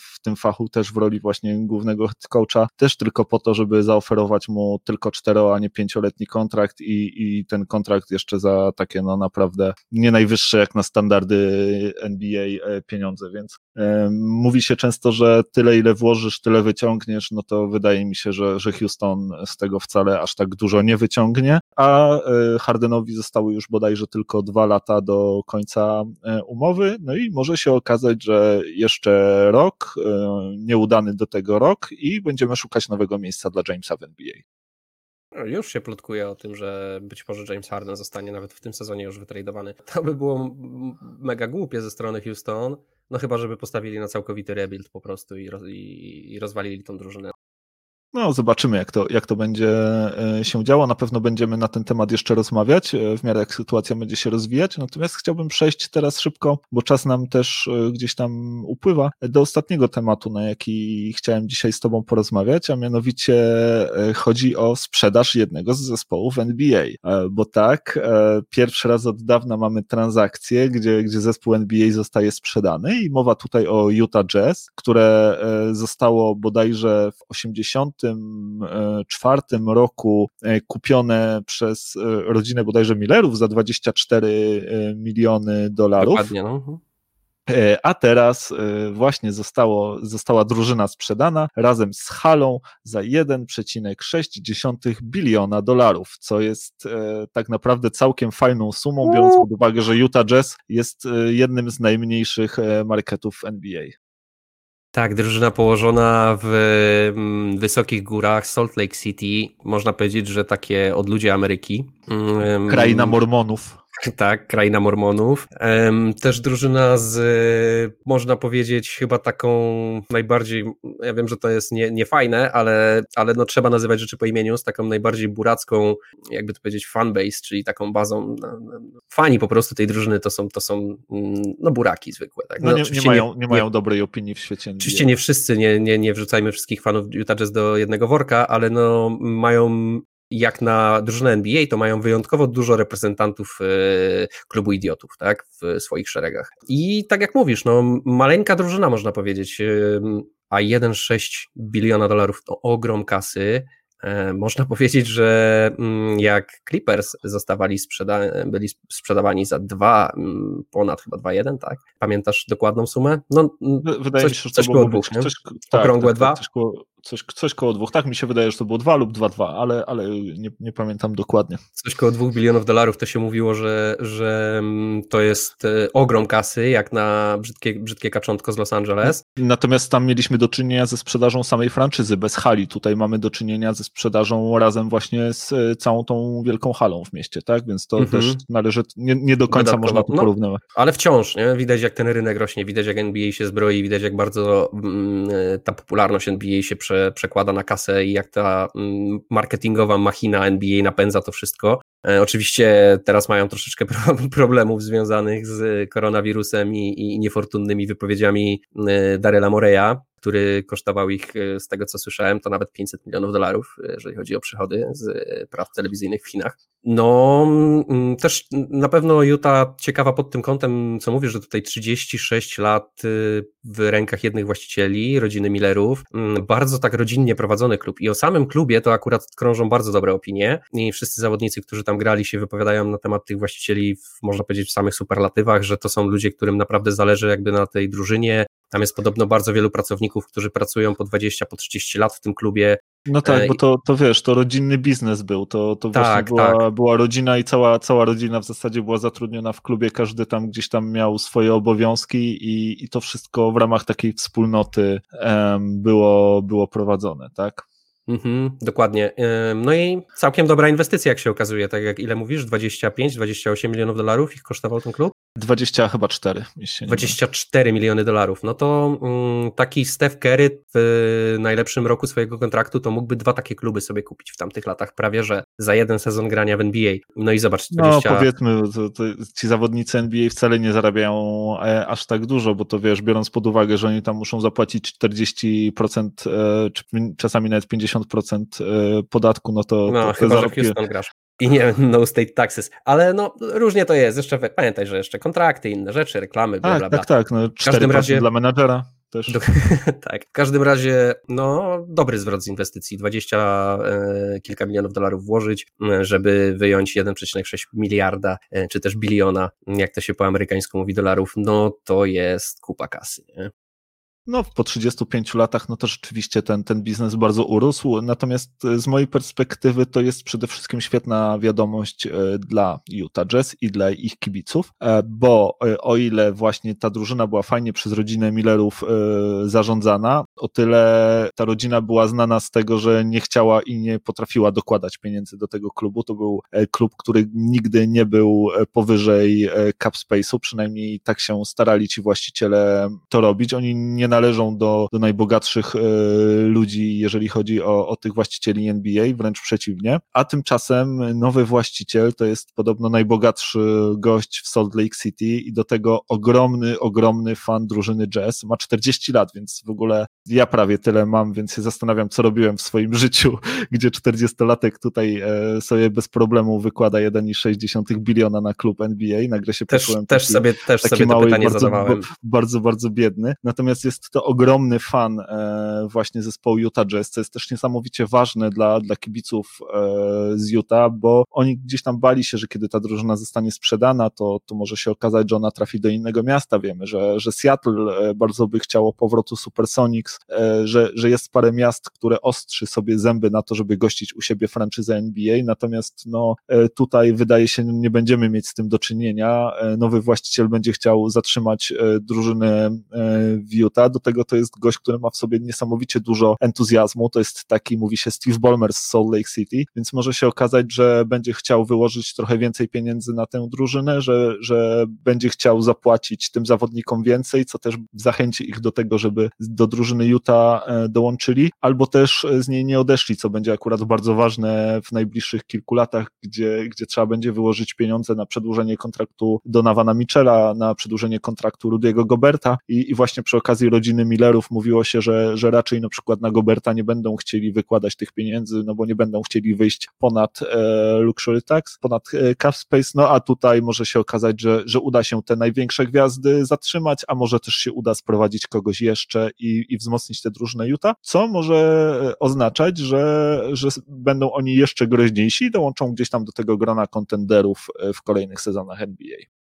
[SPEAKER 2] w tym fachu też w roli właśnie głównego coacha, też tylko po to, żeby zaoferować mu tylko cztero, a nie pięcioletni kontrakt i, i ten kontrakt jeszcze za takie no naprawdę nie najwyższe jak na standardy NBA e, pieniądze, więc e, mówi się często, że tyle ile włożysz, tyle wyciągniesz, no to wydaje mi się, że, że Houston z tego wcale aż tak dużo nie wyciągnie, a e, Hardenowi zostały już bodajże tylko dwa lata do końca umowy, no i może się okazać, że jeszcze rok, e, nieudany do tego rok i będziemy szukać nowego miejsca dla Jamesa w NBA.
[SPEAKER 3] Już się plotkuje o tym, że być może James Harden zostanie nawet w tym sezonie już wytradowany. To by było mega głupie ze strony Houston, no chyba żeby postawili na całkowity rebuild po prostu i, i, i rozwalili tą drużynę.
[SPEAKER 2] No, zobaczymy, jak to, jak to będzie e, się działo. Na pewno będziemy na ten temat jeszcze rozmawiać, e, w miarę jak sytuacja będzie się rozwijać. Natomiast chciałbym przejść teraz szybko, bo czas nam też e, gdzieś tam upływa, do ostatniego tematu, na jaki chciałem dzisiaj z Tobą porozmawiać, a mianowicie chodzi o sprzedaż jednego z zespołów NBA. Bo tak, pierwszy raz od dawna mamy transakcję, gdzie, gdzie zespół NBA zostaje sprzedany i mowa tutaj o Utah Jazz, które zostało bodajże w 80 1994 roku e, kupione przez e, rodzinę bodajże Millerów za 24 e, miliony dolarów.
[SPEAKER 3] Dokładnie, no. Mhm.
[SPEAKER 2] A teraz właśnie zostało, została drużyna sprzedana razem z halą za 1,6 biliona dolarów, co jest tak naprawdę całkiem fajną sumą, biorąc pod uwagę, że Utah Jazz jest jednym z najmniejszych marketów NBA.
[SPEAKER 3] Tak, drużyna położona w mm, wysokich górach Salt Lake City. Można powiedzieć, że takie odludzie Ameryki.
[SPEAKER 2] Mm, Kraina Mormonów.
[SPEAKER 3] Tak, kraina Mormonów. Też drużyna z, można powiedzieć, chyba taką najbardziej, ja wiem, że to jest nie, nie fajne, ale, ale no trzeba nazywać rzeczy po imieniu, z taką najbardziej buracką, jakby to powiedzieć, fanbase, czyli taką bazą, fani po prostu tej drużyny to są, to są mm, no buraki zwykłe. Tak?
[SPEAKER 2] No, no nie, nie, mają, nie, nie mają dobrej opinii w świecie.
[SPEAKER 3] Oczywiście nie wszyscy, nie, nie, nie wrzucajmy wszystkich fanów Utah Jazz do jednego worka, ale no mają jak na drużynę NBA, to mają wyjątkowo dużo reprezentantów e, klubu idiotów, tak, w swoich szeregach. I tak jak mówisz, no, maleńka drużyna, można powiedzieć, e, a 1,6 biliona dolarów to ogrom kasy. E, można powiedzieć, że mm, jak Clippers zostawali sprzeda byli sprzedawani za 2, mm, ponad chyba 2,1, tak? Pamiętasz dokładną sumę?
[SPEAKER 2] No, Wydaje coś, mi się, że to coś było dwóch,
[SPEAKER 3] tak, Okrągłe tak, tak, dwa?
[SPEAKER 2] Coś koło, coś, coś koło dwóch. Tak mi się wydaje, że to było dwa lub dwa dwa, ale, ale nie, nie pamiętam dokładnie.
[SPEAKER 3] Coś koło dwóch bilionów dolarów to się mówiło, że, że mm, to jest e, ogrom kasy, jak na brzydkie, brzydkie kaczątko z Los Angeles.
[SPEAKER 2] Natomiast tam mieliśmy do czynienia ze sprzedażą samej franczyzy, bez hali. Tutaj mamy do czynienia ze sprzedażą razem właśnie z e, całą tą wielką halą w mieście, tak? Więc to mhm. też należy, nie, nie do końca Dodatkowo. można to no, porównywać.
[SPEAKER 3] ale wciąż, nie? Widać jak ten rynek rośnie, widać jak NBA się zbroi, widać jak bardzo mm, e, ta popularność NBA się prze, przekłada na kasę i jak ta mm, marketingowa machina NBA napędza to wszystko. E, oczywiście teraz mają troszeczkę problemów związanych z koronawirusem i, i niefortunnymi wypowiedziami e, Daryla Moreya, który kosztował ich, z tego co słyszałem, to nawet 500 milionów dolarów, jeżeli chodzi o przychody z praw telewizyjnych w Chinach. No, mm, też na pewno Utah ciekawa pod tym kątem, co mówisz, że tutaj 36 lat w rękach jednych właścicieli, rodziny Millerów, mm, bardzo tak rodzinnie prowadzony klub. I o samym klubie to akurat krążą bardzo dobre opinie. I wszyscy zawodnicy, którzy tam grali się wypowiadają na temat tych właścicieli, w, można powiedzieć w samych superlatywach, że to są ludzie, którym naprawdę zależy jakby na tej drużynie, tam jest podobno bardzo wielu pracowników, którzy pracują po 20, po 30 lat w tym klubie.
[SPEAKER 2] No tak, e, bo to, to wiesz, to rodzinny biznes był, to, to tak, właśnie była, tak. była rodzina i cała, cała rodzina w zasadzie była zatrudniona w klubie, każdy tam gdzieś tam miał swoje obowiązki i, i to wszystko w ramach takiej wspólnoty um, było, było prowadzone, tak?
[SPEAKER 3] Mhm, dokładnie. No i całkiem dobra inwestycja, jak się okazuje, tak jak ile mówisz, 25-28 milionów dolarów ich kosztował ten klub?
[SPEAKER 2] 20 chyba 4.
[SPEAKER 3] 24 miliony dolarów. No to mm, taki Steph Curry w najlepszym roku swojego kontraktu to mógłby dwa takie kluby sobie kupić w tamtych latach, prawie że za jeden sezon grania w NBA. No i zobacz,
[SPEAKER 2] 20... No powiedzmy, to, to ci zawodnicy NBA wcale nie zarabiają e, aż tak dużo, bo to wiesz, biorąc pod uwagę, że oni tam muszą zapłacić 40%, e, czy czasami nawet 50% e, podatku, no to...
[SPEAKER 3] No,
[SPEAKER 2] to
[SPEAKER 3] chyba, zarobki... że Houston grasz i nie no state taxes, ale no różnie to jest, jeszcze pamiętaj, że jeszcze kontrakty, inne rzeczy, reklamy, bla,
[SPEAKER 2] tak,
[SPEAKER 3] bla, bla.
[SPEAKER 2] Tak, tak, no 4% w każdym razie dla menadżera też. Do,
[SPEAKER 3] tak, w każdym razie no dobry zwrot z inwestycji, 20 e, kilka milionów dolarów włożyć, żeby wyjąć 1,6 miliarda, e, czy też biliona, jak to się po amerykańsku mówi dolarów, no to jest kupa kasy, nie?
[SPEAKER 2] No, po 35 latach, no to rzeczywiście ten, ten biznes bardzo urósł. Natomiast e, z mojej perspektywy to jest przede wszystkim świetna wiadomość e, dla Utah Jazz i dla ich kibiców, e, bo o ile właśnie ta drużyna była fajnie przez rodzinę Millerów zarządzana, o tyle ta rodzina była znana z tego, że nie chciała i nie potrafiła dokładać pieniędzy do tego klubu. To był klub, który nigdy nie był powyżej cap space'u, przynajmniej tak się starali ci właściciele to robić. Oni nie należą do, do najbogatszych e, ludzi, jeżeli chodzi o, o tych właścicieli NBA, wręcz przeciwnie. A tymczasem nowy właściciel to jest podobno najbogatszy gość w Salt Lake City i do tego ogromny, ogromny fan drużyny jazz. Ma 40 lat, więc w ogóle ja prawie tyle mam, więc się zastanawiam, co robiłem w swoim życiu, gdzie 40-latek tutaj e, sobie bez problemu wykłada 1,6 biliona na klub NBA. Nagle się
[SPEAKER 3] też, poczułem też taki, sobie, też taki sobie mały, to pytanie
[SPEAKER 2] bardzo,
[SPEAKER 3] zadawałem.
[SPEAKER 2] Bardzo, bardzo biedny. Natomiast jest jest to ogromny fan e, właśnie zespołu Utah Jazz, co jest też niesamowicie ważne dla, dla kibiców e, z Utah, bo oni gdzieś tam bali się, że kiedy ta drużyna zostanie sprzedana, to, to może się okazać, że ona trafi do innego miasta. Wiemy, że, że Seattle e, bardzo by chciało powrotu Supersonics, że, że jest parę miast, które ostrzy sobie zęby na to, żeby gościć u siebie franczyzę NBA, natomiast no, tutaj wydaje się, nie będziemy mieć z tym do czynienia. Nowy właściciel będzie chciał zatrzymać drużynę w Utah, do tego to jest gość, który ma w sobie niesamowicie dużo entuzjazmu, to jest taki, mówi się Steve Ballmer z Salt Lake City, więc może się okazać, że będzie chciał wyłożyć trochę więcej pieniędzy na tę drużynę, że, że będzie chciał zapłacić tym zawodnikom więcej, co też zachęci ich do tego, żeby do drużyny Utah e, dołączyli, albo też z niej nie odeszli, co będzie akurat bardzo ważne w najbliższych kilku latach, gdzie, gdzie trzeba będzie wyłożyć pieniądze na przedłużenie kontraktu Donavana Michela, na przedłużenie kontraktu Rudiego Goberta i, i właśnie przy okazji rodziny Millerów mówiło się, że, że raczej na przykład na Goberta nie będą chcieli wykładać tych pieniędzy, no bo nie będą chcieli wyjść ponad e, luxury tax, ponad e, cap space, no a tutaj może się okazać, że, że uda się te największe gwiazdy zatrzymać, a może też się uda sprowadzić kogoś jeszcze i, i wzmocnić te drużyny Utah, co może e, oznaczać, że, że będą oni jeszcze groźniejsi i dołączą gdzieś tam do tego grona kontenderów e, w kolejnych sezonach NBA.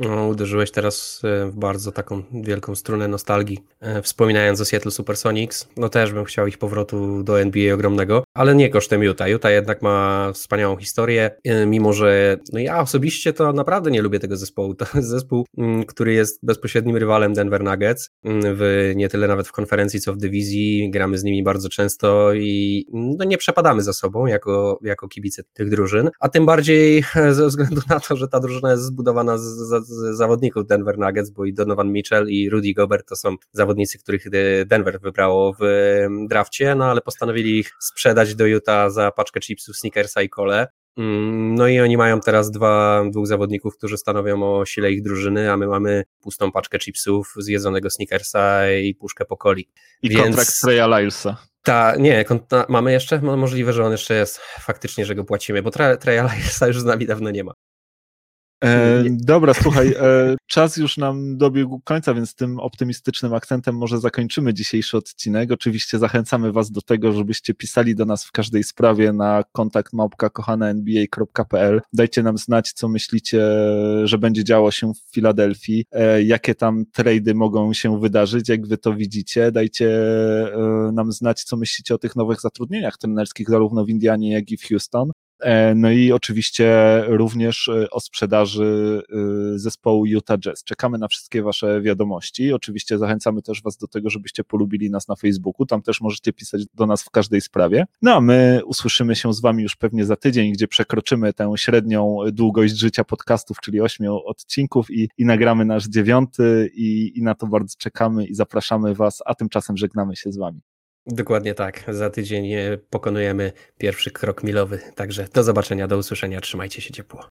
[SPEAKER 3] No, uderzyłeś teraz e, w bardzo taką wielką strunę nostalgii, e, wspominając o Seattle Supersonics. No też bym chciał ich powrotu do NBA ogromnego, ale nie kosztem Utah. Utah jednak ma wspaniałą historię, e, mimo że no ja osobiście to naprawdę nie lubię tego zespołu. To jest zespół, mm, który jest bezpośrednim rywalem Denver Nuggets, mm, w, nie tyle nawet w konferencji, co w dywizji. Gramy z nimi bardzo często i no nie przepadamy za sobą jako, jako kibice tych drużyn, a tym bardziej ze względu na to, że ta drużyna jest zbudowana z, z z zawodników Denver Nuggets, bo i Donovan Mitchell i Rudy Gobert to są zawodnicy, których Denver wybrało w drafcie, no ale postanowili ich sprzedać do Utah za paczkę chipsów, sneakersa i kole. Mm, no i oni mają teraz dwa, dwóch zawodników, którzy stanowią o sile ich drużyny, a my mamy pustą paczkę chipsów, zjedzonego sneakersa i puszkę pokoli.
[SPEAKER 2] I Więc... kontrakt Treya Lylesa.
[SPEAKER 3] Ta, nie, mamy jeszcze? Możliwe, że on jeszcze jest faktycznie, że go płacimy, bo Lylesa już z nami dawno nie ma.
[SPEAKER 2] E, dobra, słuchaj, e, czas już nam dobiegł końca, więc tym optymistycznym akcentem może zakończymy dzisiejszy odcinek. Oczywiście zachęcamy Was do tego, żebyście pisali do nas w każdej sprawie na kontakt małpka.kochana.nba.pl. Dajcie nam znać, co myślicie, że będzie działo się w Filadelfii, e, jakie tam trady mogą się wydarzyć, jak Wy to widzicie. Dajcie e, nam znać, co myślicie o tych nowych zatrudnieniach trenerskich, zarówno w Indianie, jak i w Houston. E, no i oczywiście również e, o sprzedaży e, zespołu Utah Jazz. Czekamy na wszystkie Wasze wiadomości. Oczywiście zachęcamy też Was do tego, żebyście polubili nas na Facebooku. Tam też możecie pisać do nas w każdej sprawie. No a my usłyszymy się z Wami już pewnie za tydzień, gdzie przekroczymy tę średnią długość życia podcastów, czyli ośmiu odcinków i, i nagramy nasz dziewiąty i, i na to bardzo czekamy i zapraszamy Was, a tymczasem żegnamy się z Wami.
[SPEAKER 3] Dokładnie tak. Za tydzień e, pokonujemy pierwszy krok milowy. Także do zobaczenia, do usłyszenia. Trzymajcie się ciepło.